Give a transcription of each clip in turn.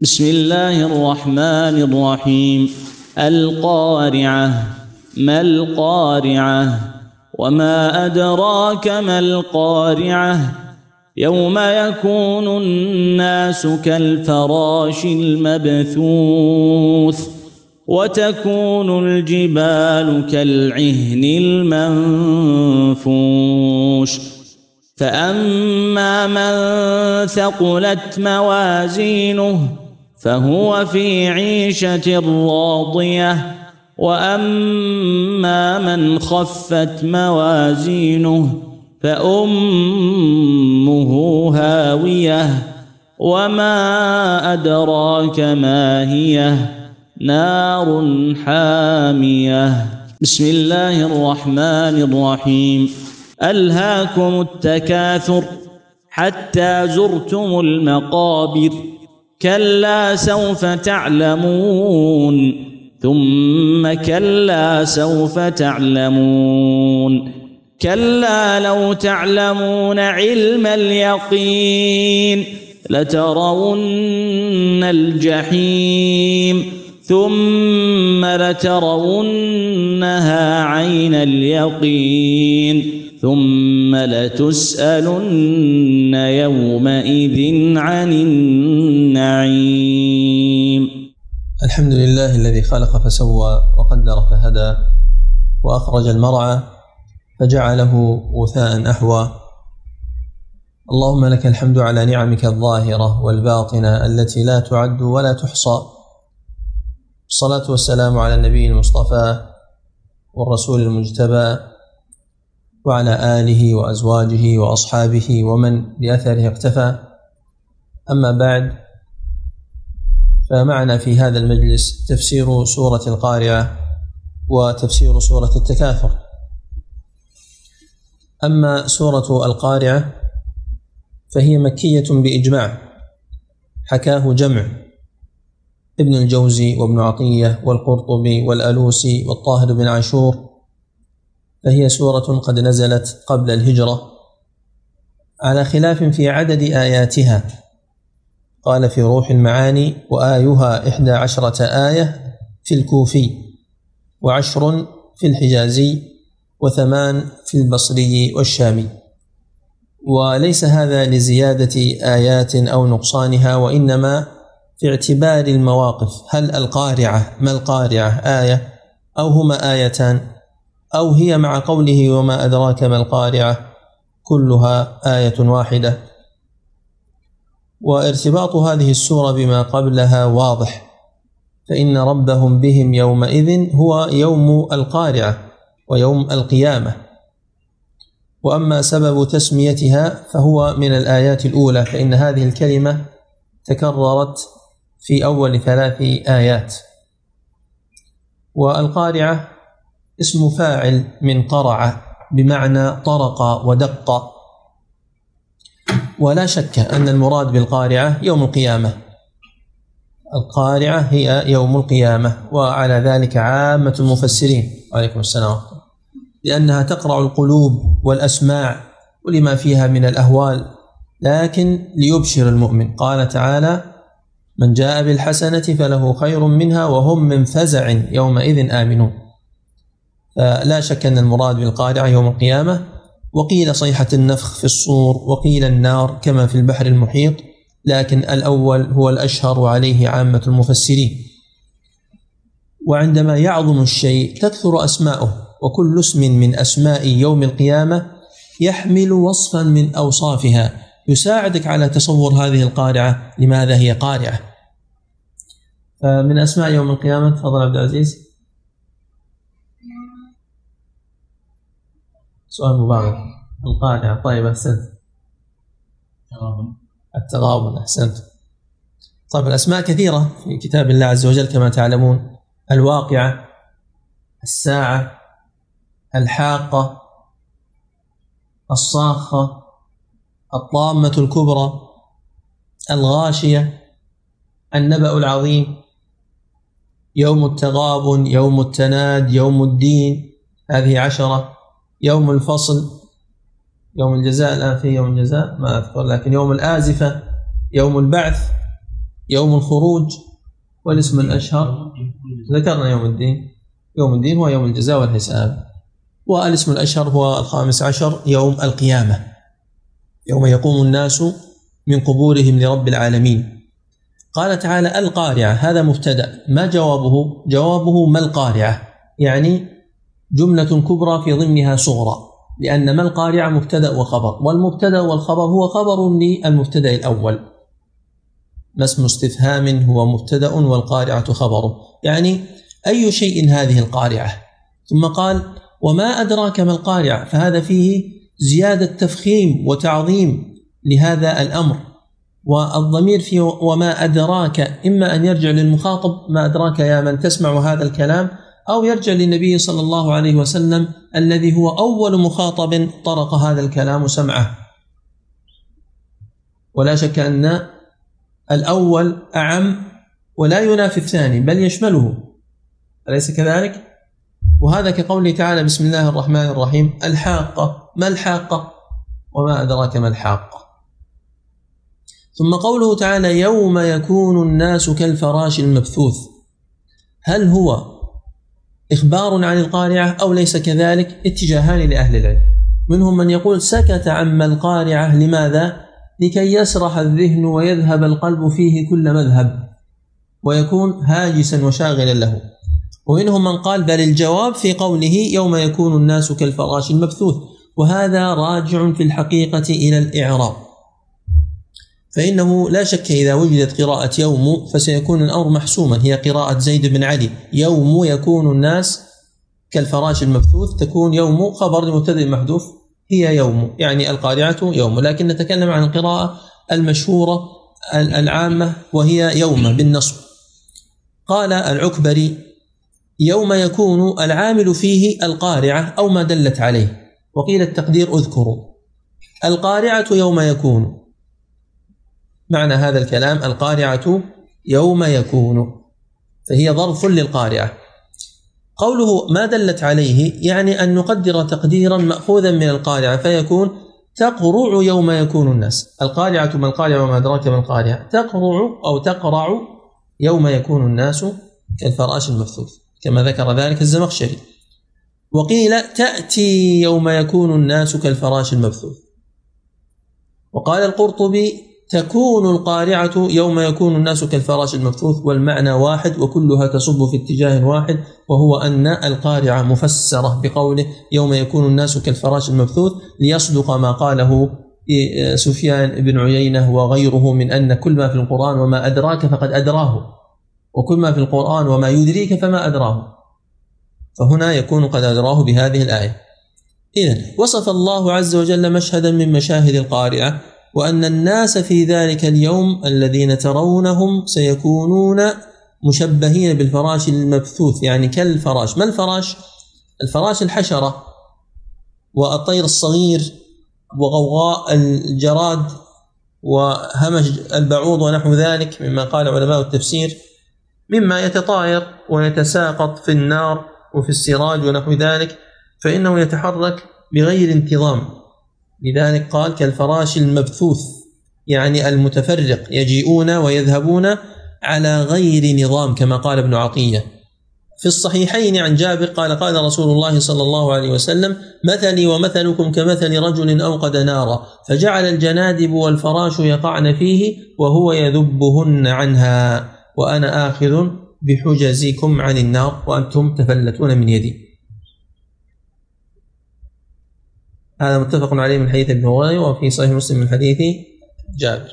بسم الله الرحمن الرحيم. القارعة ما القارعة؟ وما أدراك ما القارعة؟ يوم يكون الناس كالفراش المبثوث وتكون الجبال كالعهن المنفوش. فأما من ثقلت موازينه فهو في عيشة راضية. وأما من خفت موازينه فأمه هاوية. وما أدراك ما هي. نار حامية. بسم الله الرحمن الرحيم. ألهاكم التكاثر حتى زرتم المقابر. كلا سوف تعلمون ثم كلا سوف تعلمون كلا لو تعلمون علم اليقين لترون الجحيم ثم لترونها عين اليقين ثم لتسألن يومئذ عن النعيم. الحمد لله الذي خلق فسوى وقدر فهدى وأخرج المرعى فجعله غثاء أحوى اللهم لك الحمد على نعمك الظاهرة والباطنة التي لا تعد ولا تحصى. الصلاة والسلام على النبي المصطفى والرسول المجتبى وعلى آله وأزواجه وأصحابه ومن بأثره اقتفى. أما بعد فمعنا في هذا المجلس تفسير سورة القارعة وتفسير سورة التكاثر. أما سورة القارعة فهي مكية بإجماع حكاه جمع ابن الجوزي وابن عطية والقرطبي والألوسي والطاهر بن عاشور فهي سورة قد نزلت قبل الهجرة. على خلاف في عدد آياتها قال في روح المعاني وآيها إحدى عشرة آية في الكوفي وعشر في الحجازي وثمان في البصري والشامي. وليس هذا لزيادة آيات أو نقصانها وإنما في اعتبار المواقف. هل القارعة ما القارعة؟ آية أو هما آيتان؟ أو هي مع قوله وما أدراك ما القارعة كلها آية واحدة. وارتباط هذه السورة بما قبلها واضح. فإن ربهم بهم يومئذ هو يوم القارعة ويوم القيامة. وأما سبب تسميتها فهو من الآيات الأولى فإن هذه الكلمة تكررت في أول ثلاث آيات. والقارعة اسم فاعل من قرع بمعنى طرق ودق. ولا شك أن المراد بالقارعة يوم القيامة. القارعة هي يوم القيامة وعلى ذلك عامة المفسرين. عليكم السلام لأنها تقرع القلوب والأسماع ولما فيها من الأهوال لكن ليبشر المؤمن. قال تعالى من جاء بالحسنة فله خير منها وهم من فزع يومئذ آمنون. لا شك أن المراد بالقارعة يوم القيامة وقيل صيحة النفخ في الصور وقيل النار كما في البحر المحيط لكن الأول هو الأشهر وعليه عامة المفسرين. وعندما يعظم الشيء تكثر أسماؤه وكل اسم من أسماء يوم القيامة يحمل وصفا من أوصافها. يساعدك على تصور هذه القارعة لماذا هي قارعة؟ فمن أسماء يوم القيامة تفضل عبد العزيز. سؤال مبارك. القارعة طيب أحسنت. التغابن أحسنت. طيب الأسماء كثيرة في كتاب الله عز وجل كما تعلمون. الواقعة الساعة الحاقة الصاخة الطامة الكبرى الغاشية النبأ العظيم يوم التغابن يوم التناد يوم الدين. هذه عشرة. يوم الفصل يوم الجزاء الآن في يوم الجزاء ما أذكر لكن يوم الآزفة يوم البعث يوم الخروج والاسم الأشهر. ذكرنا يوم الدين. يوم الدين هو يوم الجزاء والحساب. والاسم الأشهر هو الخامس عشر يوم القيامة. يوم يقوم الناس من قبورهم لرب العالمين. قال تعالى القارعة هذا مبتدأ. ما جوابه؟ جوابه ما القارعة؟ يعني جملة كبرى في ضمنها صغرى لأن ما القارعة مبتدأ وخبر والمبتدأ والخبر هو خبر للمبتدأ الأول. ما اسم استفهام هو مبتدأ والقارعة خبره يعني أي شيء هذه القارعة؟ ثم قال وما أدراك ما القارعة فهذا فيه زيادة تفخيم وتعظيم لهذا الأمر. والضمير في وما أدراك؟ إما أن يرجع للمخاطب ما أدراك يا من تسمع هذا الكلام؟ أو يرجع للنبي صلى الله عليه وسلم الذي هو أول مخاطب طرق هذا الكلام سمعه ولا شك أن الأول أعم ولا ينافي الثاني بل يشمله أليس كذلك؟ وهذا كقوله تعالى بسم الله الرحمن الرحيم الحاقة ما الحاقة؟ وما أدراك ما الحاقة ثم قوله تعالى يوم يكون الناس كالفراش المبثوث هل هو إخبار عن القارعة أو ليس كذلك اتجاهان لأهل العلم. منهم من يقول سكت عما القارعة لماذا؟ لكي يسرح الذهن ويذهب القلب فيه كل مذهب ويكون هاجسا وشاغلا له. ومنهم من قال بل الجواب في قوله يوم يكون الناس كالفراش المبثوث وهذا راجع في الحقيقة إلى الإعراب. فإنه لا شك إذا وجدت قراءة يوم فسيكون الأمر محسوما. هي قراءة زيد بن علي. يوم يكون الناس كالفراش المبثوث تكون يوم خبر لمبتدئ محذوف. هي يوم يعني القارعة يوم. لكن نتكلم عن القراءة المشهورة العامة وهي يوم بالنصب. قال العكبري يوم يكون العامل فيه القارعة أو ما دلت عليه. وقيل التقدير اذكروا القارعة يوم يكون. معنى هذا الكلام القارعة يوم يكون فهي ظرف للقارعة. قوله ما دلت عليه يعني أن نقدر تقديرا مأخوذا من القارعة فيكون تقرع يوم يكون الناس. القارعة ما القارعة وما أدراك ما القارعة تقرع أو تقرع يوم يكون الناس كالفراش المبثوث كما ذكر ذلك الزمخشري. وقيل تأتي يوم يكون الناس كالفراش المبثوث. وقال القرطبي تكون القارعة يوم يكون الناس كالفراش المبثوث والمعنى واحد وكلها تصب في اتجاه واحد وهو أن القارعة مفسرة بقوله يوم يكون الناس كالفراش المبثوث ليصدق ما قاله سفيان بن عيينة وغيره من أن كل ما في القرآن وما أدراك فقد أدراه وكل ما في القرآن وما يدريك فما أدراه. فهنا يكون قد أدراه بهذه الآية. إذا وصف الله عز وجل مشهدا من مشاهد القارعة. وأن الناس في ذلك اليوم الذين ترونهم سيكونون مشبهين بالفراش المبثوث يعني كالفراش ما الفراش؟ الفراش الحشرة والطير الصغير وغوغاء الجراد وهمج البعوض ونحو ذلك مما قال علماء التفسير مما يتطاير ويتساقط في النار وفي السراج ونحو ذلك فإنه يتحرك بغير انتظام لذلك قال كالفراش المبثوث يعني المتفرق يجيئون ويذهبون على غير نظام كما قال ابن عطية. في الصحيحين عن جابر قال قال رسول الله صلى الله عليه وسلم مثلي ومثلكم كمثل رجل أوقد نارا فجعل الجنادب والفراش يقعن فيه وهو يذبهن عنها وأنا آخذ بحجزكم عن النار وأنتم تفلتون من يدي. هذا متفق عليه من حديث ابن هريرة وفي صحيح مسلم من حديث جابر.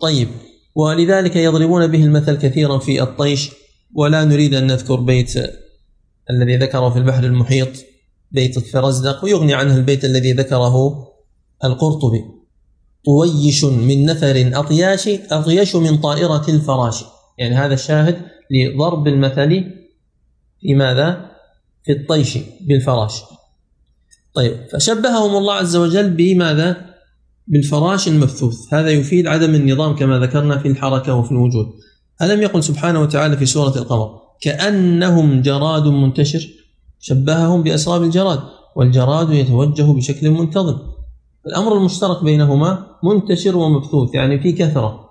طيب ولذلك يضربون به المثل كثيرا في الطيش ولا نريد أن نذكر بيت الذي ذكره في البحر المحيط بيت الفرزدق ويغني عنه البيت الذي ذكره القرطبي. طويش من نفر أطياش أطيش من طائرة الفراش. يعني هذا الشاهد لضرب المثل في ماذا؟ في الطيش بالفراش. طيب فشبههم الله عز وجل بماذا؟ بالفراش المبثوث. هذا يفيد عدم النظام كما ذكرنا في الحركة وفي الوجود. ألم يقل سبحانه وتعالى في سورة القمر؟ كأنهم جراد منتشر. شبههم بأسراب الجراد والجراد يتوجه بشكل منتظم. الأمر المشترك بينهما منتشر ومبثوث يعني في كثرة.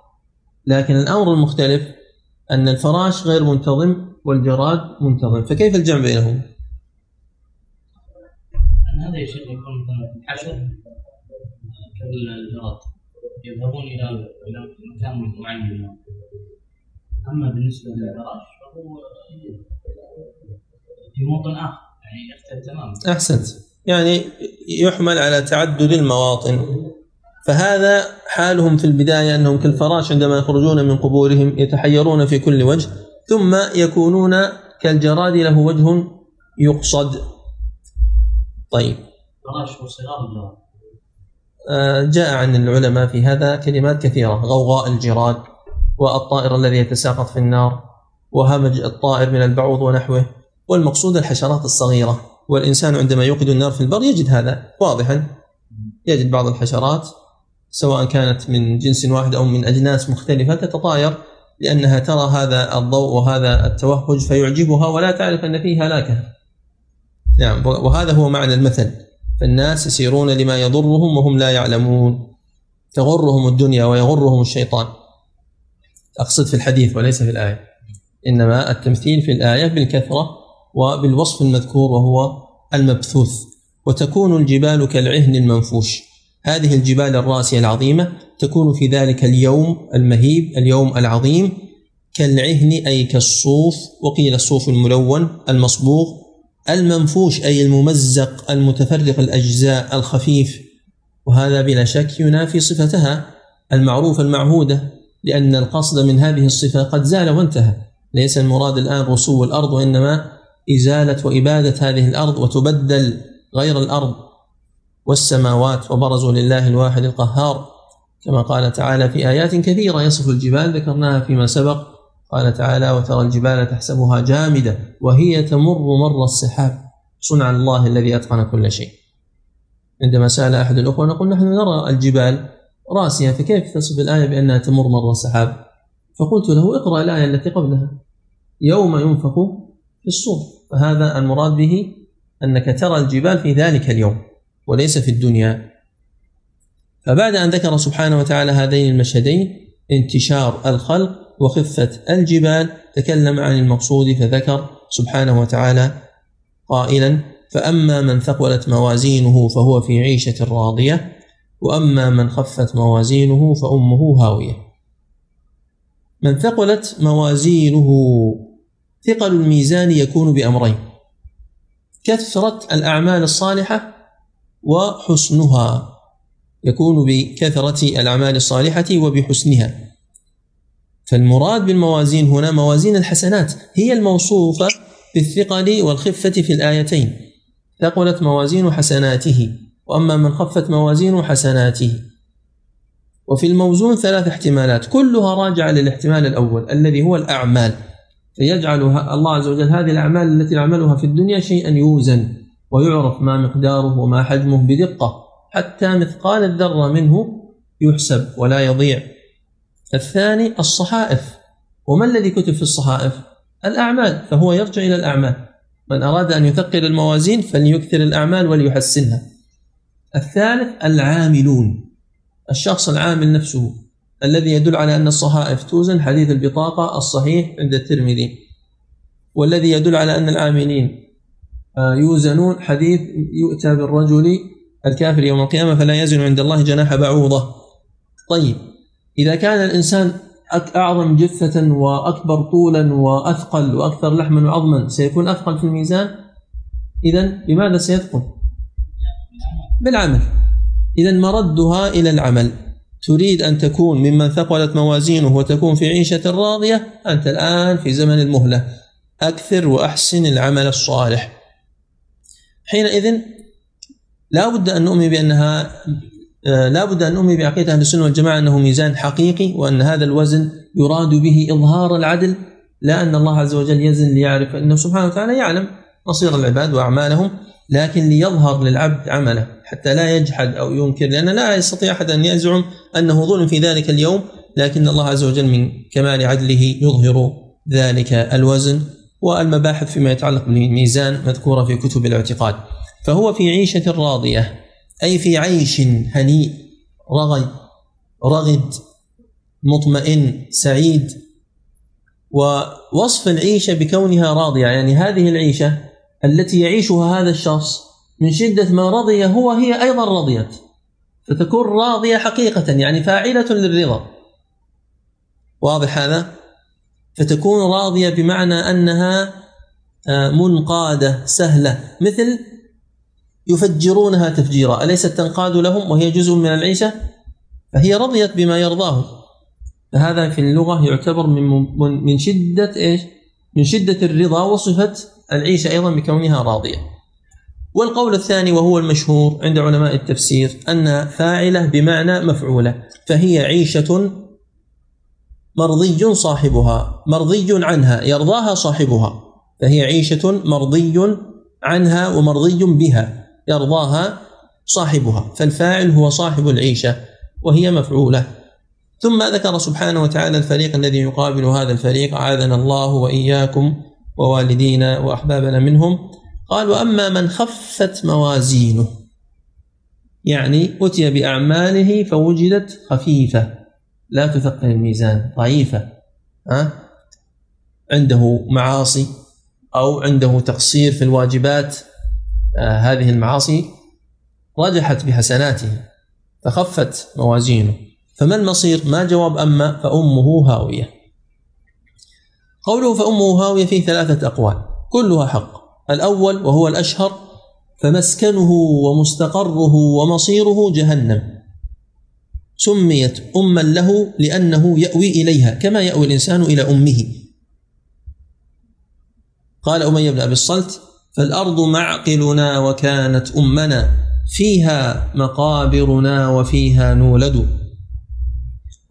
لكن الأمر المختلف أن الفراش غير منتظم والجراد منتظم. فكيف الجمع بينهم؟ هذا يا شيخ يكون حشر كالجراد يذهبون إلى إلى مكان معين. أما بالنسبة للفراش فهو في موطن آخر يعني يختلف تماما. أحسنت. يعني يحمل على تعدد المواطن. فهذا حالهم في البداية أنهم كالفراش عندما يخرجون من قبورهم يتحيرون في كل وجه ثم يكونون كالجراد له وجه يقصد. طيب. آه، جاء عن العلماء في هذا كلمات كثيرة غوغاء الجراد والطائر الذي يتساقط في النار وهمج الطائر من البعوض ونحوه والمقصود الحشرات الصغيرة. والإنسان عندما يوقد النار في البر يجد هذا واضحا. يجد بعض الحشرات سواء كانت من جنس واحد أو من أجناس مختلفة تتطاير لأنها ترى هذا الضوء وهذا التوهج فيعجبها ولا تعرف أن فيه هلاكها نعم وهذا هو معنى المثل. فالناس يسيرون لما يضرهم وهم لا يعلمون. تغرهم الدنيا ويغرهم الشيطان. أقصد في الحديث وليس في الآية. إنما التمثيل في الآية بالكثرة وبالوصف المذكور وهو المبثوث. وتكون الجبال كالعهن المنفوش. هذه الجبال الراسية العظيمة تكون في ذلك اليوم المهيب اليوم العظيم كالعهن أي كالصوف. وقيل الصوف الملون المصبوغ. المنفوش أي الممزق المتفرق الأجزاء الخفيف. وهذا بلا شك ينافي صفتها المعروفة المعهودة لأن القصد من هذه الصفة قد زال وانتهى. ليس المراد الآن رسو الأرض وإنما إزالة وإبادة هذه الأرض وتبدل غير الأرض. والسماوات وبرزوا لله الواحد القهار. كما قال تعالى في آيات كثيرة يصف الجبال ذكرناها فيما سبق. قال تعالى وترى الجبال تحسبها جامدة وهي تمر مر السحاب. صنع الله الذي أتقن كل شيء. عندما سأل أحد الأخوة نقول نحن نرى الجبال راسية فكيف تصف الآية بأنها تمر مر السحاب؟ فقلت له اقرأ الآية التي قبلها. يوم ينفخ في الصور. فهذا المراد به أنك ترى الجبال في ذلك اليوم وليس في الدنيا. فبعد أن ذكر سبحانه وتعالى هذين المشهدين انتشار الخلق وخفة الجبال تكلم عن المقصود فذكر سبحانه وتعالى قائلا فأما من ثقلت موازينه فهو في عيشة راضية وأما من خفت موازينه فأمه هاوية. من ثقلت موازينه ثقل الميزان يكون بأمرين كثرة الأعمال الصالحة وحسنها يكون بكثرة الأعمال الصالحة وبحسنها. فالمراد بالموازين هنا موازين الحسنات هي الموصوفة بالثقل والخفة في الآيتين. ثقلت موازين حسناته وأما من خفت موازين حسناته. وفي الموزون ثلاث احتمالات كلها راجعة للاحتمال الأول الذي هو الأعمال. فيجعل الله عز وجل هذه الأعمال التي نعملها في الدنيا شيئا يوزن ويعرف ما مقداره وما حجمه بدقة حتى مثقال الذرة منه يحسب ولا يضيع. الثاني الصحائف. وما الذي كتب في الصحائف؟ الأعمال فهو يرجع إلى الأعمال. من أراد أن يثقل الموازين فليكثر الأعمال وليحسنها. الثالث العاملون. الشخص العامل نفسه الذي يدل على أن الصحائف توزن حديث البطاقة الصحيح عند الترمذي والذي يدل على أن العاملين آه، يوزنون حديث يؤتى بالرجل الكافر يوم القيامة فلا يزن عند الله جناح بعوضة. طيب إذا كان الإنسان أعظم جثة وأكبر طولا وأثقل وأكثر لحما وعظما سيكون أثقل في الميزان؟ إذا لماذا سيثقل؟ بالعمل. إذا مردها إلى العمل. تريد أن تكون ممن ثقلت موازينه وتكون في عيشة راضية أنت الآن في زمن المهلة. أكثر وأحسن العمل الصالح. حينئذ لا بد أن نؤمن بأنها آه، لا بد أن نؤمن بعقيدة أهل السنة والجماعة أنه ميزان حقيقي وأن هذا الوزن يراد به إظهار العدل لا أن الله عز وجل يزن ليعرف أنه سبحانه وتعالى يعلم مصير العباد وأعمالهم لكن ليظهر للعبد عمله حتى لا يجحد أو ينكر لأن لا يستطيع أحد أن يزعم أنه ظلم في ذلك اليوم لكن الله عز وجل من كمال عدله يظهر ذلك الوزن والمباحث فيما يتعلق بالميزان مذكورة في كتب الاعتقاد. فهو في عيشة راضية أي في عيش هنيء رغد رغد مطمئن سعيد. ووصف العيشة بكونها راضية يعني هذه العيشة التي يعيشها هذا الشخص من شدة ما رضي هو هي أيضا رضيت. فتكون راضية حقيقة يعني فاعلة للرضا. واضح هذا؟ فتكون راضية بمعنى أنها آه، منقادة سهلة. مثل يفجرونها تفجيرا أليست تنقاد لهم وهي جزء من العيشة فهي رضيت بما يرضاه فهذا في اللغة يعتبر من من شدة إيش؟ من شدة الرضا وصفة العيشة أيضا بكونها راضية. والقول الثاني وهو المشهور عند علماء التفسير أن فاعلة بمعنى مفعولة فهي عيشة مرضي صاحبها مرضي عنها يرضاها صاحبها فهي عيشة مرضي عنها ومرضي بها يرضاها صاحبها فالفاعل هو صاحب العيشة وهي مفعولة. ثم ذكر سبحانه وتعالى الفريق الذي يقابل هذا الفريق أعاذنا الله وإياكم ووالدينا وأحبابنا منهم. قال وأما من خفت موازينه يعني أتي بأعماله فوجدت خفيفة لا تثقل الميزان ضعيفة ها؟ عنده معاصي أو عنده تقصير في الواجبات هذه المعاصي رجحت بحسناته فخفت موازينه. فما المصير؟ ما جواب أما فأمه هاوية. قوله فأمه هاوية فيه ثلاثة أقوال كلها حق. الأول وهو الأشهر فمسكنه ومستقره ومصيره جهنم. سميت أما له لأنه يأوي إليها كما يأوي الإنسان إلى أمه. قال أمية بن أبي الصلت فالأرض معقلنا وكانت أمنا فيها مقابرنا وفيها نولد.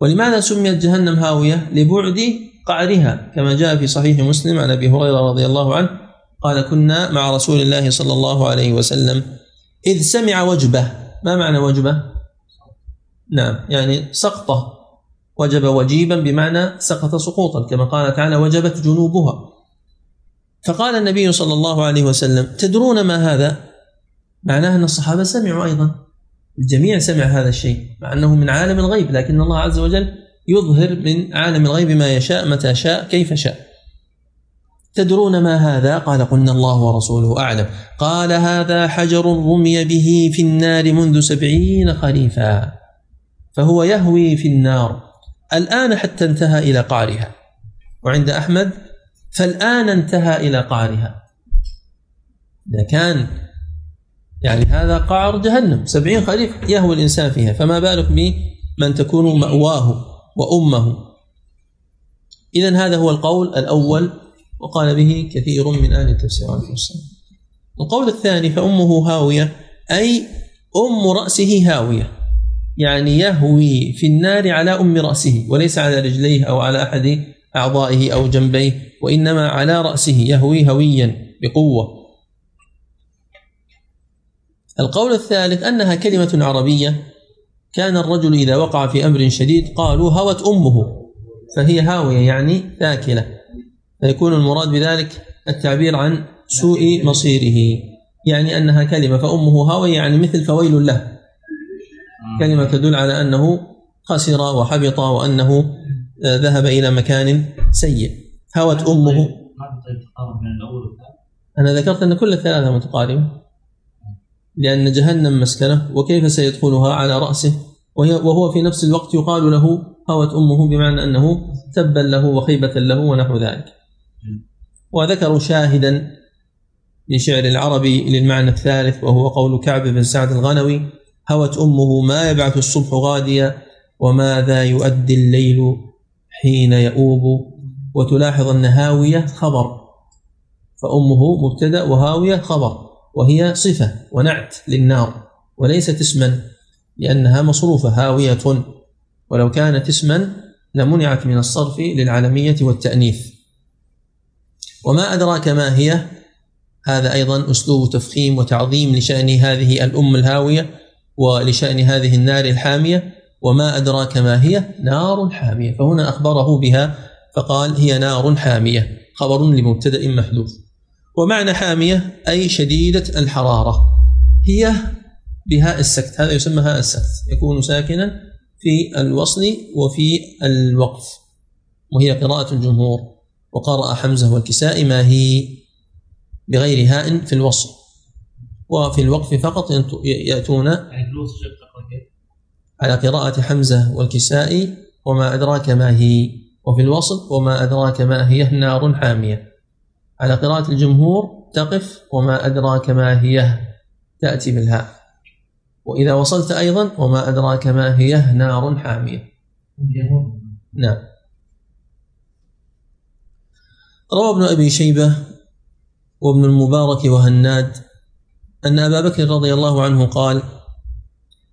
ولماذا سميت جهنم هاوية؟ لبعد قعرها. كما جاء في صحيح مسلم عن أبي هريرة رضي الله عنه قال كنا مع رسول الله صلى الله عليه وسلم إذ سمع وجبة. ما معنى وجبة؟ نعم يعني سقطة. وجب وجيبا بمعنى سقط سقوطا كما قال تعالى وجبت جنوبها. فقال النبي صلى الله عليه وسلم تدرون ما هذا؟ معناه أن الصحابة سمعوا أيضا. الجميع سمع هذا الشيء مع أنه من عالم الغيب لكن الله عز وجل يظهر من عالم الغيب ما يشاء متى شاء كيف شاء. تدرون ما هذا؟ قال قلنا الله ورسوله أعلم. قال هذا حجر رمي به في النار منذ سبعين خريفا فهو يهوي في النار. الآن حتى انتهى إلى قعرها. وعند أحمد فالآن انتهى إلى قعرها. إذا كان يعني هذا قعر جهنم سبعين خريف يهوي الإنسان فيها فما بالك بمن تكون مأواه وأمه؟ إذا هذا هو القول الأول وقال به كثير من أهل التفسير عليه السلام القول الثاني فأمه هاوية أي أم رأسه هاوية. يعني يهوي في النار على أم رأسه وليس على رجليه أو على أحد أعضائه أو جنبيه وإنما على رأسه يهوي هويا بقوة. القول الثالث أنها كلمة عربية. كان الرجل إذا وقع في أمر شديد قالوا هوت أمه فهي هاوية يعني ثاكلة. فيكون المراد بذلك التعبير عن سوء مصيره. يعني أنها كلمة فأمه هاوية يعني مثل فويل له. كلمة تدل على أنه خسر وحبط وأنه ذهب إلى مكان سيء. هوت أمه. أنا ذكرت أن كل الثلاثة متقاربة. لأن جهنم مسكنة وكيف سيدخلها على رأسه؟ وهو في نفس الوقت يقال له هوت أمه بمعنى أنه تبا له وخيبة له ونحو ذلك. وذكروا شاهدا لشعر العربي للمعنى الثالث وهو قول كعب بن سعد الغنوي هوت أمه ما يبعث الصبح غاديا وماذا يؤدي الليل حين يؤوب وتلاحظ أن هاوية خبر. فأمه مبتدأ وهاوية خبر وهي صفة ونعت للنار وليست اسما لأنها مصروفة هاوية. ولو كانت اسما لمنعت من الصرف للعالمية والتأنيث. وما أدراك ما هي؟ هذا أيضا أسلوب تفخيم وتعظيم لشأن هذه الأم الهاوية ولشأن هذه النار الحامية. وما أدراك ما هي؟ نار حامية. فهنا أخبره بها فقال هي نار حامية. خبر لمبتدأ محذوف. ومعنى حامية أي شديدة الحرارة. هي بهاء السكت. هذا يسمى هاء السكت. يكون ساكنا في الوصل وفي الوقف. وهي قراءة الجمهور. وقرأ حمزة والكساء ما هي؟ بغير هاء في الوصل. وفي الوقف فقط يأتون يعني في الوصف شيخ تقرا كيف؟ على قراءة حمزة والكساء وما أدراك ما هي؟ وفي الوصل وما أدراك ما هي؟ نار حامية. على قراءة الجمهور تقف وما أدراك ما هي؟ تأتي بالهاء. وإذا وصلت أيضا وما أدراك ما هي؟ نار حامية. نعم. روى ابن أبي شيبة وابن المبارك وهناد أن أبا بكر رضي الله عنه قال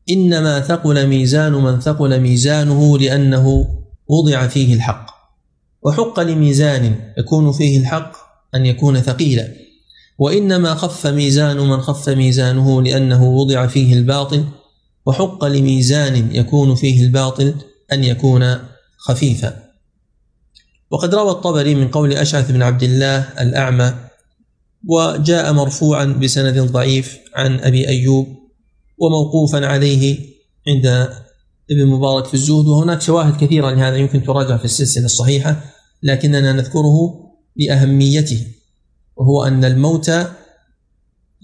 إنما ثقل ميزان من ثقل ميزانه لأنه وضع فيه الحق. وحق لميزان يكون فيه الحق أن يكون ثقيلا. وإنما خف ميزان من خف ميزانه لأنه وضع فيه الباطل. وحق لميزان يكون فيه الباطل أن يكون خفيفا. وقد روى الطبري من قول أشعث بن عبد الله الأعمى وجاء مرفوعا بسند ضعيف عن أبي أيوب وموقوفا عليه عند ابن مبارك في الزهد وهناك شواهد كثيرة لهذا يمكن تراجع في السلسلة الصحيحة لكننا نذكره لأهميته وهو أن الموت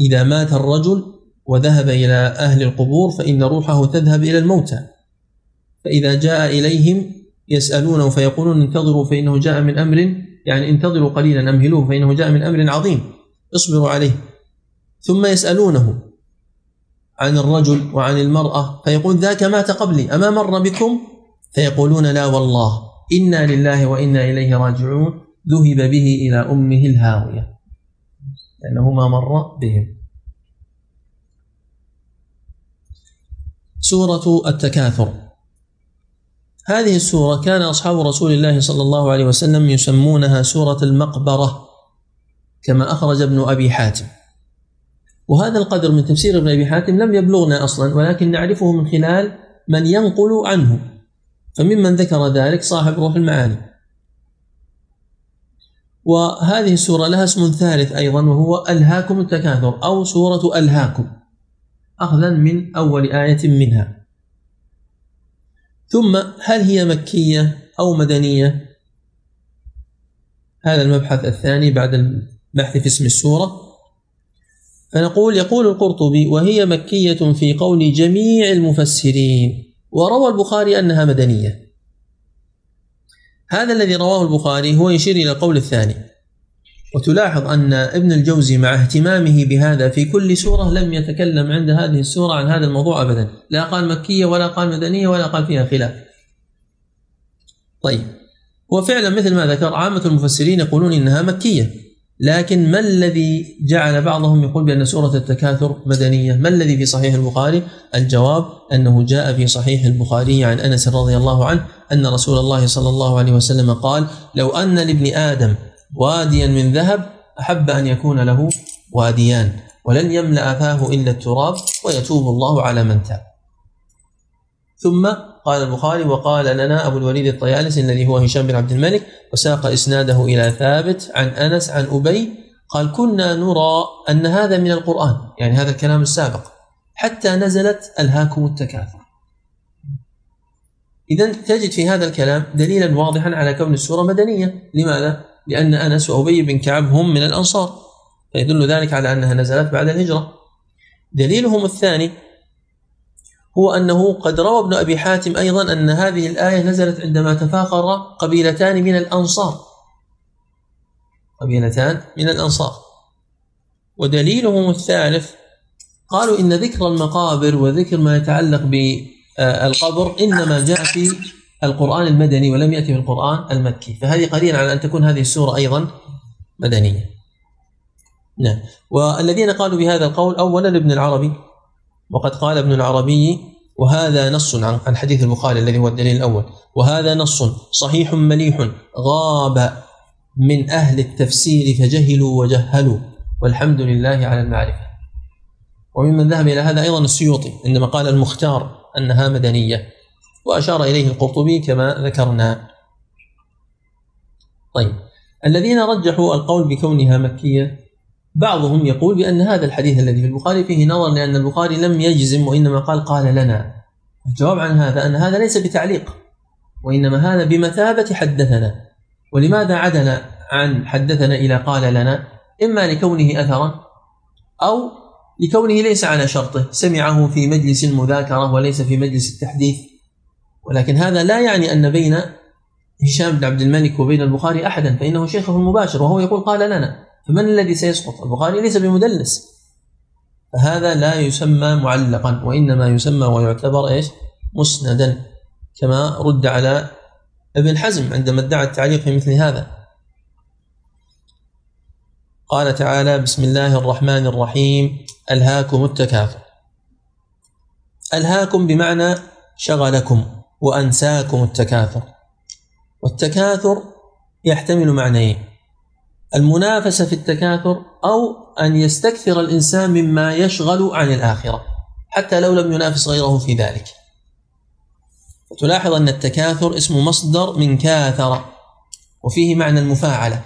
إذا مات الرجل وذهب إلى أهل القبور فإن روحه تذهب إلى الموتى. فإذا جاء إليهم يسألونه فيقولون انتظروا فإنه جاء من أمر يعني انتظروا قليلا أمهلوه فإنه جاء من أمر عظيم اصبروا عليه. ثم يسألونه عن الرجل وعن المرأة فيقول ذاك مات قبلي أما مر بكم؟ فيقولون لا والله إنا لله وإنا إليه راجعون ذهب به إلى أمه الهاوية لأنه ما مر بهم. سورة التكاثر. هذه السورة كان أصحاب رسول الله صلى الله عليه وسلم يسمونها سورة المقبرة كما أخرج ابن أبي حاتم. وهذا القدر من تفسير ابن أبي حاتم لم يبلغنا أصلا ولكن نعرفه من خلال من ينقل عنه. فممن ذكر ذلك صاحب روح المعاني. وهذه السورة لها اسم ثالث أيضا وهو ألهاكم التكاثر أو سورة ألهاكم أخذا من أول آية منها. ثم هل هي مكية أو مدنية؟ هذا المبحث الثاني بعد البحث في اسم السورة. فنقول يقول القرطبي وهي مكية في قول جميع المفسرين وروى البخاري أنها مدنية. هذا الذي رواه البخاري هو يشير إلى القول الثاني. وتلاحظ أن ابن الجوزي مع اهتمامه بهذا في كل سورة لم يتكلم عند هذه السورة عن هذا الموضوع أبدا. لا قال مكية ولا قال مدنية ولا قال فيها خلاف. طيب. وفعلا مثل ما ذكر عامة المفسرين يقولون إنها مكية. لكن ما الذي جعل بعضهم يقول بأن سورة التكاثر مدنية؟ ما الذي في صحيح البخاري؟ الجواب أنه جاء في صحيح البخاري عن أنس رضي الله عنه أن رسول الله صلى الله عليه وسلم قال لو أن لابن آدم واديا من ذهب أحب أن يكون له واديان ولن يملأ فاه إلا التراب ويتوب الله على من تاب. ثم قال البخاري وقال لنا أبو الوليد الطيالسي الذي هو هشام بن عبد الملك وساق إسناده إلى ثابت عن أنس عن أبي قال كنا نرى أن هذا من القرآن يعني هذا الكلام السابق حتى نزلت ألهاكم التكاثر. إذا تجد في هذا الكلام دليلا واضحا على كون السورة مدنية. لماذا؟ لأن أنس وأبي بن كعب هم من الأنصار فيدل ذلك على أنها نزلت بعد الهجرة. دليلهم الثاني هو أنه قد روى ابن أبي حاتم أيضا أن هذه الآية نزلت عندما تفاخر قبيلتان من الأنصار. قبيلتان من الأنصار. ودليلهم الثالث قالوا إن ذكر المقابر وذكر ما يتعلق بالقبر إنما جاء في القرآن المدني ولم يأتي في القرآن المكي. فهذه قليلا على أن تكون هذه السورة أيضا مدنية. نعم. والذين قالوا بهذا القول أولا ابن العربي وقد قال ابن العربي وهذا نص عن حديث البخاري الذي هو الدليل الأول. وهذا نص صحيح مليح غاب من أهل التفسير فجهلوا وجهلوا. والحمد لله على المعرفة. وممن ذهب إلى هذا أيضا السيوطي عندما قال المختار أنها مدنية. وأشار إليه القرطبي كما ذكرنا. طيب. الذين رجحوا القول بكونها مكية بعضهم يقول بأن هذا الحديث الذي في البخاري فيه نظر لأن البخاري لم يجزم وإنما قال قال لنا. الجواب عن هذا أن هذا ليس بتعليق وإنما هذا بمثابة حدثنا. ولماذا عدل عن حدثنا إلى قال لنا؟ إما لكونه أثرا أو لكونه ليس على شرطه. سمعه في مجلس المذاكرة وليس في مجلس التحديث. ولكن هذا لا يعني أن بين هشام بن عبد الملك وبين البخاري أحدا فإنه شيخه المباشر وهو يقول قال لنا. فمن الذي سيسقط؟ البخاري ليس بمدلس. فهذا لا يسمى معلقا وإنما يسمى ويعتبر إيش؟ مسندا كما رد على ابن حزم عندما ادعى التعليق في مثل هذا. قال تعالى بسم الله الرحمن الرحيم ألهاكم التكاثر. ألهاكم بمعنى شغلكم وأنساكم التكاثر. والتكاثر يحتمل معنيين. المنافسة في التكاثر أو أن يستكثر الإنسان مما يشغل عن الآخرة حتى لو لم ينافس غيره في ذلك. تلاحظ أن التكاثر اسم مصدر من كاثر وفيه معنى المفاعلة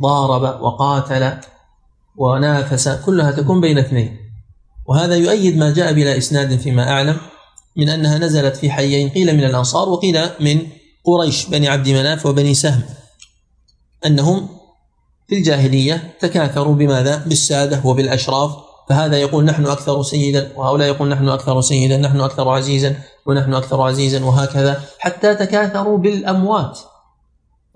ضارب وقاتل ونافس كلها تكون بين اثنين. وهذا يؤيد ما جاء بلا إسناد فيما أعلم من أنها نزلت في حيين قيل من الأنصار وقيل من قريش بني عبد مناف وبني سهم أنهم في الجاهلية تكاثروا بماذا؟ بالسادة وبالأشراف. فهذا يقول نحن أكثر سيدا وهؤلاء يقول نحن أكثر سيدا نحن أكثر عزيزا ونحن أكثر عزيزا وهكذا حتى تكاثروا بالأموات.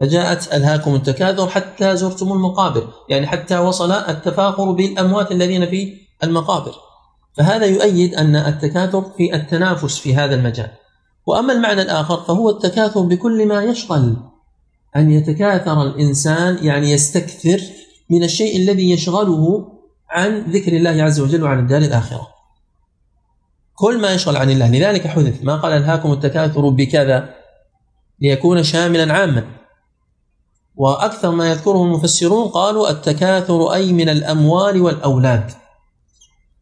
فجاءت ألهاكم التكاثر حتى زرتم المقابر يعني حتى وصل التفاخر بالأموات الذين في المقابر. فهذا يؤيد أن التكاثر في التنافس في هذا المجال. وأما المعنى الآخر فهو التكاثر بكل ما يشغل. أن يتكاثر الإنسان يعني يستكثر من الشيء الذي يشغله عن ذكر الله عز وجل وعن الدار الآخرة. كل ما يشغل عن الله لذلك حدث ما قال ألهاكم التكاثر بكذا ليكون شاملا عاما. وأكثر ما يذكره المفسرون قالوا التكاثر أي من الأموال والأولاد.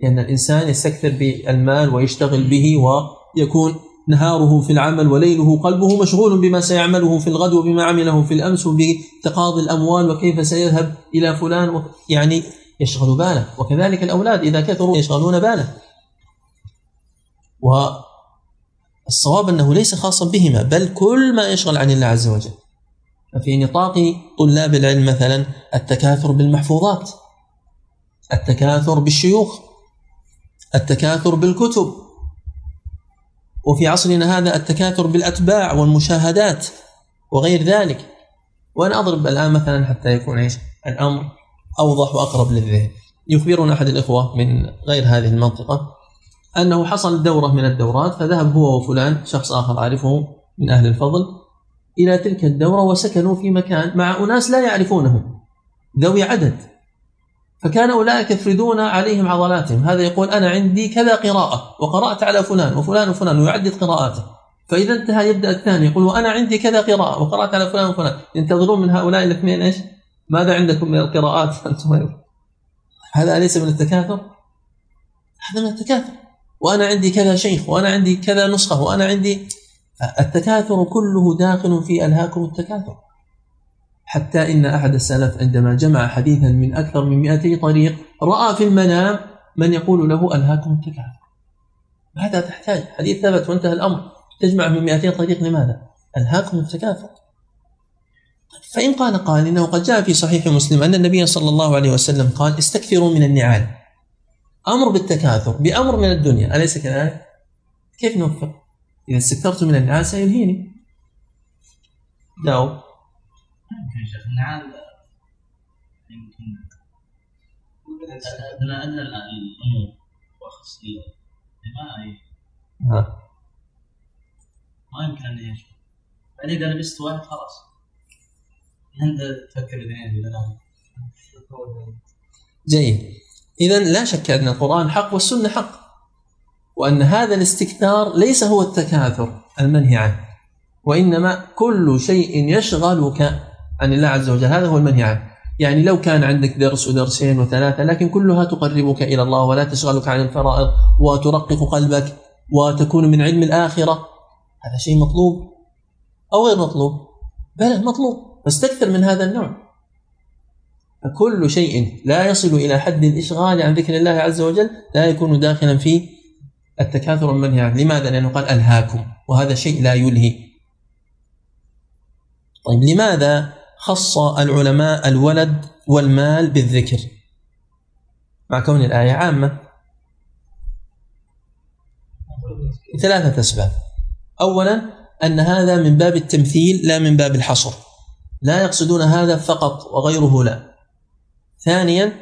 لأن الإنسان يستكثر بالمال ويشتغل به ويكون نهاره في العمل وليله قلبه مشغول بما سيعمله في الغد وبما عمله في الأمس وبتقاضي الأموال وكيف سيذهب إلى فلان يعني يشغل باله. وكذلك الأولاد إذا كثروا يشغلون باله. والصواب أنه ليس خاصا بهما بل كل ما يشغل عن الله عز وجل. ففي نطاق طلاب العلم مثلا التكاثر بالمحفوظات التكاثر بالشيوخ التكاثر بالكتب. وفي عصرنا هذا التكاثر بالأتباع والمشاهدات وغير ذلك. وأنا أضرب الآن مثلا حتى يكون إيش؟ الأمر أوضح وأقرب للذهن. يخبرنا أحد الإخوة من غير هذه المنطقة أنه حصل دورة من الدورات فذهب هو وفلان شخص آخر أعرفه من أهل الفضل إلى تلك الدورة وسكنوا في مكان مع أناس لا يعرفونهم ذوي عدد. فكان أولئك يفردون عليهم عضلاتهم. هذا يقول أنا عندي كذا قراءة وقرأت على فلان وفلان وفلان ويعدد قراءاته. فإذا انتهى يبدأ الثاني يقول وأنا عندي كذا قراءة وقرأت على فلان وفلان. ينتظرون من هؤلاء الاثنين إيش؟ ماذا عندكم من القراءات؟ أنتم هذا أليس من التكاثر؟ هذا من التكاثر. وأنا عندي كذا شيخ وأنا عندي كذا نسخة وأنا عندي التكاثر كله داخل في ألهاكم التكاثر. حتى إن أحد السلف عندما جمع حديثا من أكثر من 200 طريق رأى في المنام من يقول له ألهاكم التكاثر ماذا تحتاج؟ حديث ثبت وانتهى الأمر تجمع من 200 طريق لماذا؟ ألهاكم التكاثر فإن قال قال إنه قد جاء في صحيح مسلم أن النبي صلى الله عليه وسلم قال استكثروا من النعال أمر بالتكاثر بأمر من الدنيا أليس كذلك؟ كيف نوفق؟ إذا استكثرت من النعال سيلهيني جاوب شيخ النعال يمكن. أدنى الأمور. وأخص ما ما يمكن أن يشوف. بعدين إذا لبست واحد خلاص. أنت تفكر اثنين جيد. اذا لا شك أن القرآن حق والسنة حق وأن هذا الاستكثار ليس هو التكاثر المنهي عنه. وإنما كل شيء يشغلك عن الله عز وجل. هذا هو المنهي عنه. يعني لو كان عندك درس ودرسين وثلاثة لكن كلها تقربك إلى الله ولا تشغلك عن الفرائض وترقق قلبك وتكون من علم الآخرة هذا شيء مطلوب أو غير مطلوب؟ بلى مطلوب. فاستكثر من هذا النوع. فكل شيء لا يصل إلى حد الإشغال عن ذكر الله عز وجل لا يكون داخلا في التكاثر المنهي عنه. لماذا؟ لأنه قال ألهاكم وهذا شيء لا يلهي. طيب لماذا خص العلماء الولد والمال بالذكر مع كون الآية عامة ثلاثة أسباب أولا أن هذا من باب التمثيل لا من باب الحصر لا يقصدون هذا فقط وغيره لا ثانيا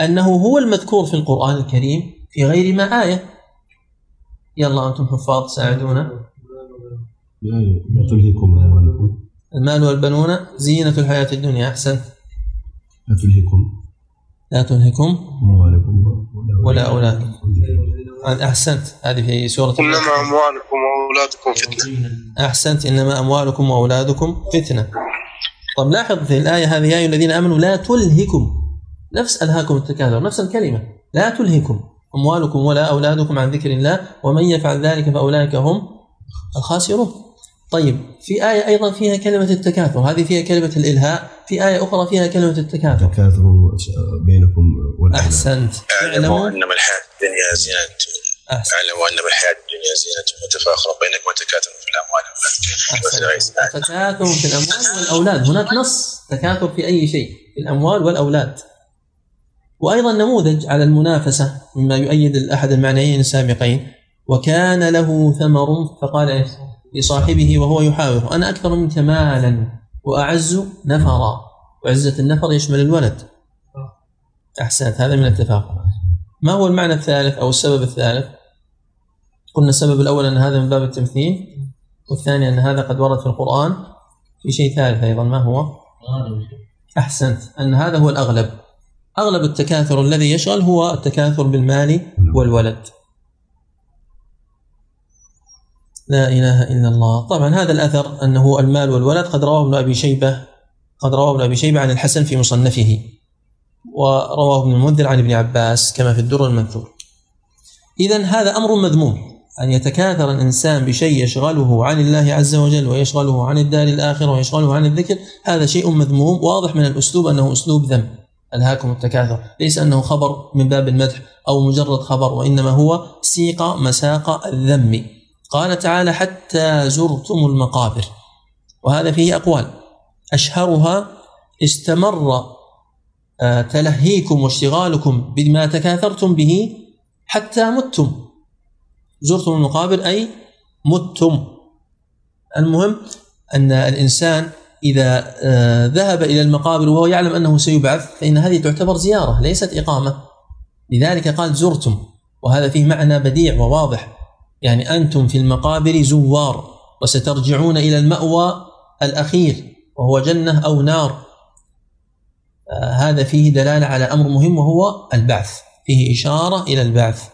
أنه هو المذكور في القرآن الكريم في غير ما آية يلا أنتم حفاظ ساعدونا لا تلهكم أموالكم المال والبنون زينة الحياة الدنيا. أحسن. لا تلهكم لا تلهكم أموالكم ولا أولادكم أحسنت. هذه في سورة إنما أموالكم وأولادكم فتنة. أحسنت. إنما أموالكم وأولادكم فتنة. طب لاحظ في الآية هذه يا أيها الذين آمنوا لا تلهكم. نفس ألهاكم التكاثر نفس الكلمة. لا تلهكم. أموالكم ولا أولادكم عن ذكر الله. ومن يفعل ذلك فأولئك هم الخاسرون. طيب في آية أيضا فيها كلمة التكاثر هذه فيها كلمة الإلهاء في آية أخرى فيها كلمة التكاثر. تكاثر بينكم والأولاد أحسنت. أعلموا أنما الحياة الدنيا زينة. أعلموا أنما الحياة الدنيا زينة وتفاخر بينكم وتكاثر في الأموال والأولاد. مثل غيث أحسنت. تكاثر في الأموال والأولاد. هناك نص تكاثر في أي شيء في الأموال والأولاد. وأيضا نموذج على المنافسة مما يؤيد أحد المعنيين السابقين. وكان له ثمر فقال إيش؟ لصاحبه وهو يحاوره. أنا أكثر منك مالا وأعز نفرا. وعزة النفر يشمل الولد. أحسنت. هذا من التفاخر ما هو المعنى الثالث أو السبب الثالث؟ قلنا السبب الأول أن هذا من باب التمثيل والثاني أن هذا قد ورد في القرآن. في شيء ثالث أيضا ما هو؟ أحسنت. أن هذا هو الأغلب. أغلب التكاثر الذي يشغل هو التكاثر بالمال والولد. لا إله إلا الله. طبعا هذا الأثر أنه المال والولد قد رواه ابن أبي شيبة قد رواه ابن أبي شيبة عن الحسن في مصنفه ورواه ابن المنذر عن ابن عباس كما في الدر المنثور. إذا هذا أمر مذموم أن يتكاثر الإنسان بشيء يشغله عن الله عز وجل ويشغله عن الدار الآخرة ويشغله عن الذكر هذا شيء مذموم. واضح من الأسلوب أنه أسلوب ذم ألهاكم التكاثر. ليس أنه خبر من باب المدح أو مجرد خبر وإنما هو سيق مساق الذم. قال تعالى حتى زرتم المقابر. وهذا فيه أقوال. أشهرها استمر آه، تلهيكم واشتغالكم بما تكاثرتم به حتى متم. زرتم المقابر أي متم. المهم أن الإنسان إذا آه، ذهب إلى المقابر وهو يعلم أنه سيبعث فإن هذه تعتبر زيارة ليست إقامة. لذلك قال زرتم. وهذا فيه معنى بديع وواضح. يعني أنتم في المقابر زوار وسترجعون إلى المأوى الأخير وهو جنة أو نار. آه، هذا فيه دلالة على أمر مهم وهو البعث. فيه إشارة إلى البعث.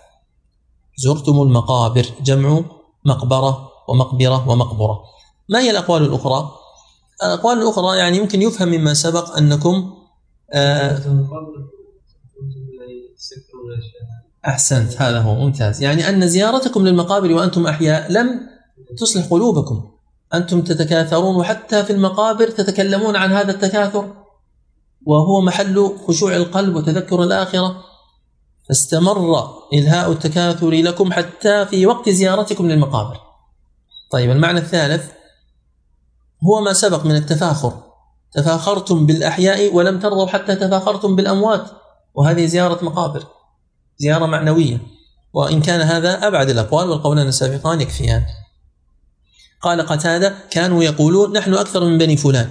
زرتم المقابر جمع مقبرة ومقبرة ومقبرة. ما هي الأقوال الأخرى؟ الأقوال الأخرى يعني يمكن يفهم مما سبق أنكم آه، أحسنت هذا هو ممتاز. يعني أن زيارتكم للمقابر وأنتم أحياء لم تصلح قلوبكم. أنتم تتكاثرون وحتى في المقابر تتكلمون عن هذا التكاثر وهو محل خشوع القلب وتذكر الآخرة. فاستمر إلهاء التكاثر لكم حتى في وقت زيارتكم للمقابر. طيب المعنى الثالث هو ما سبق من التفاخر. تفاخرتم بالأحياء ولم ترضوا حتى تفاخرتم بالأموات وهذه زيارة مقابر. زيارة معنوية. وإن كان هذا أبعد الأقوال والقولان السابقان يكفيان. قال قتادة كانوا يقولون نحن أكثر من بني فلان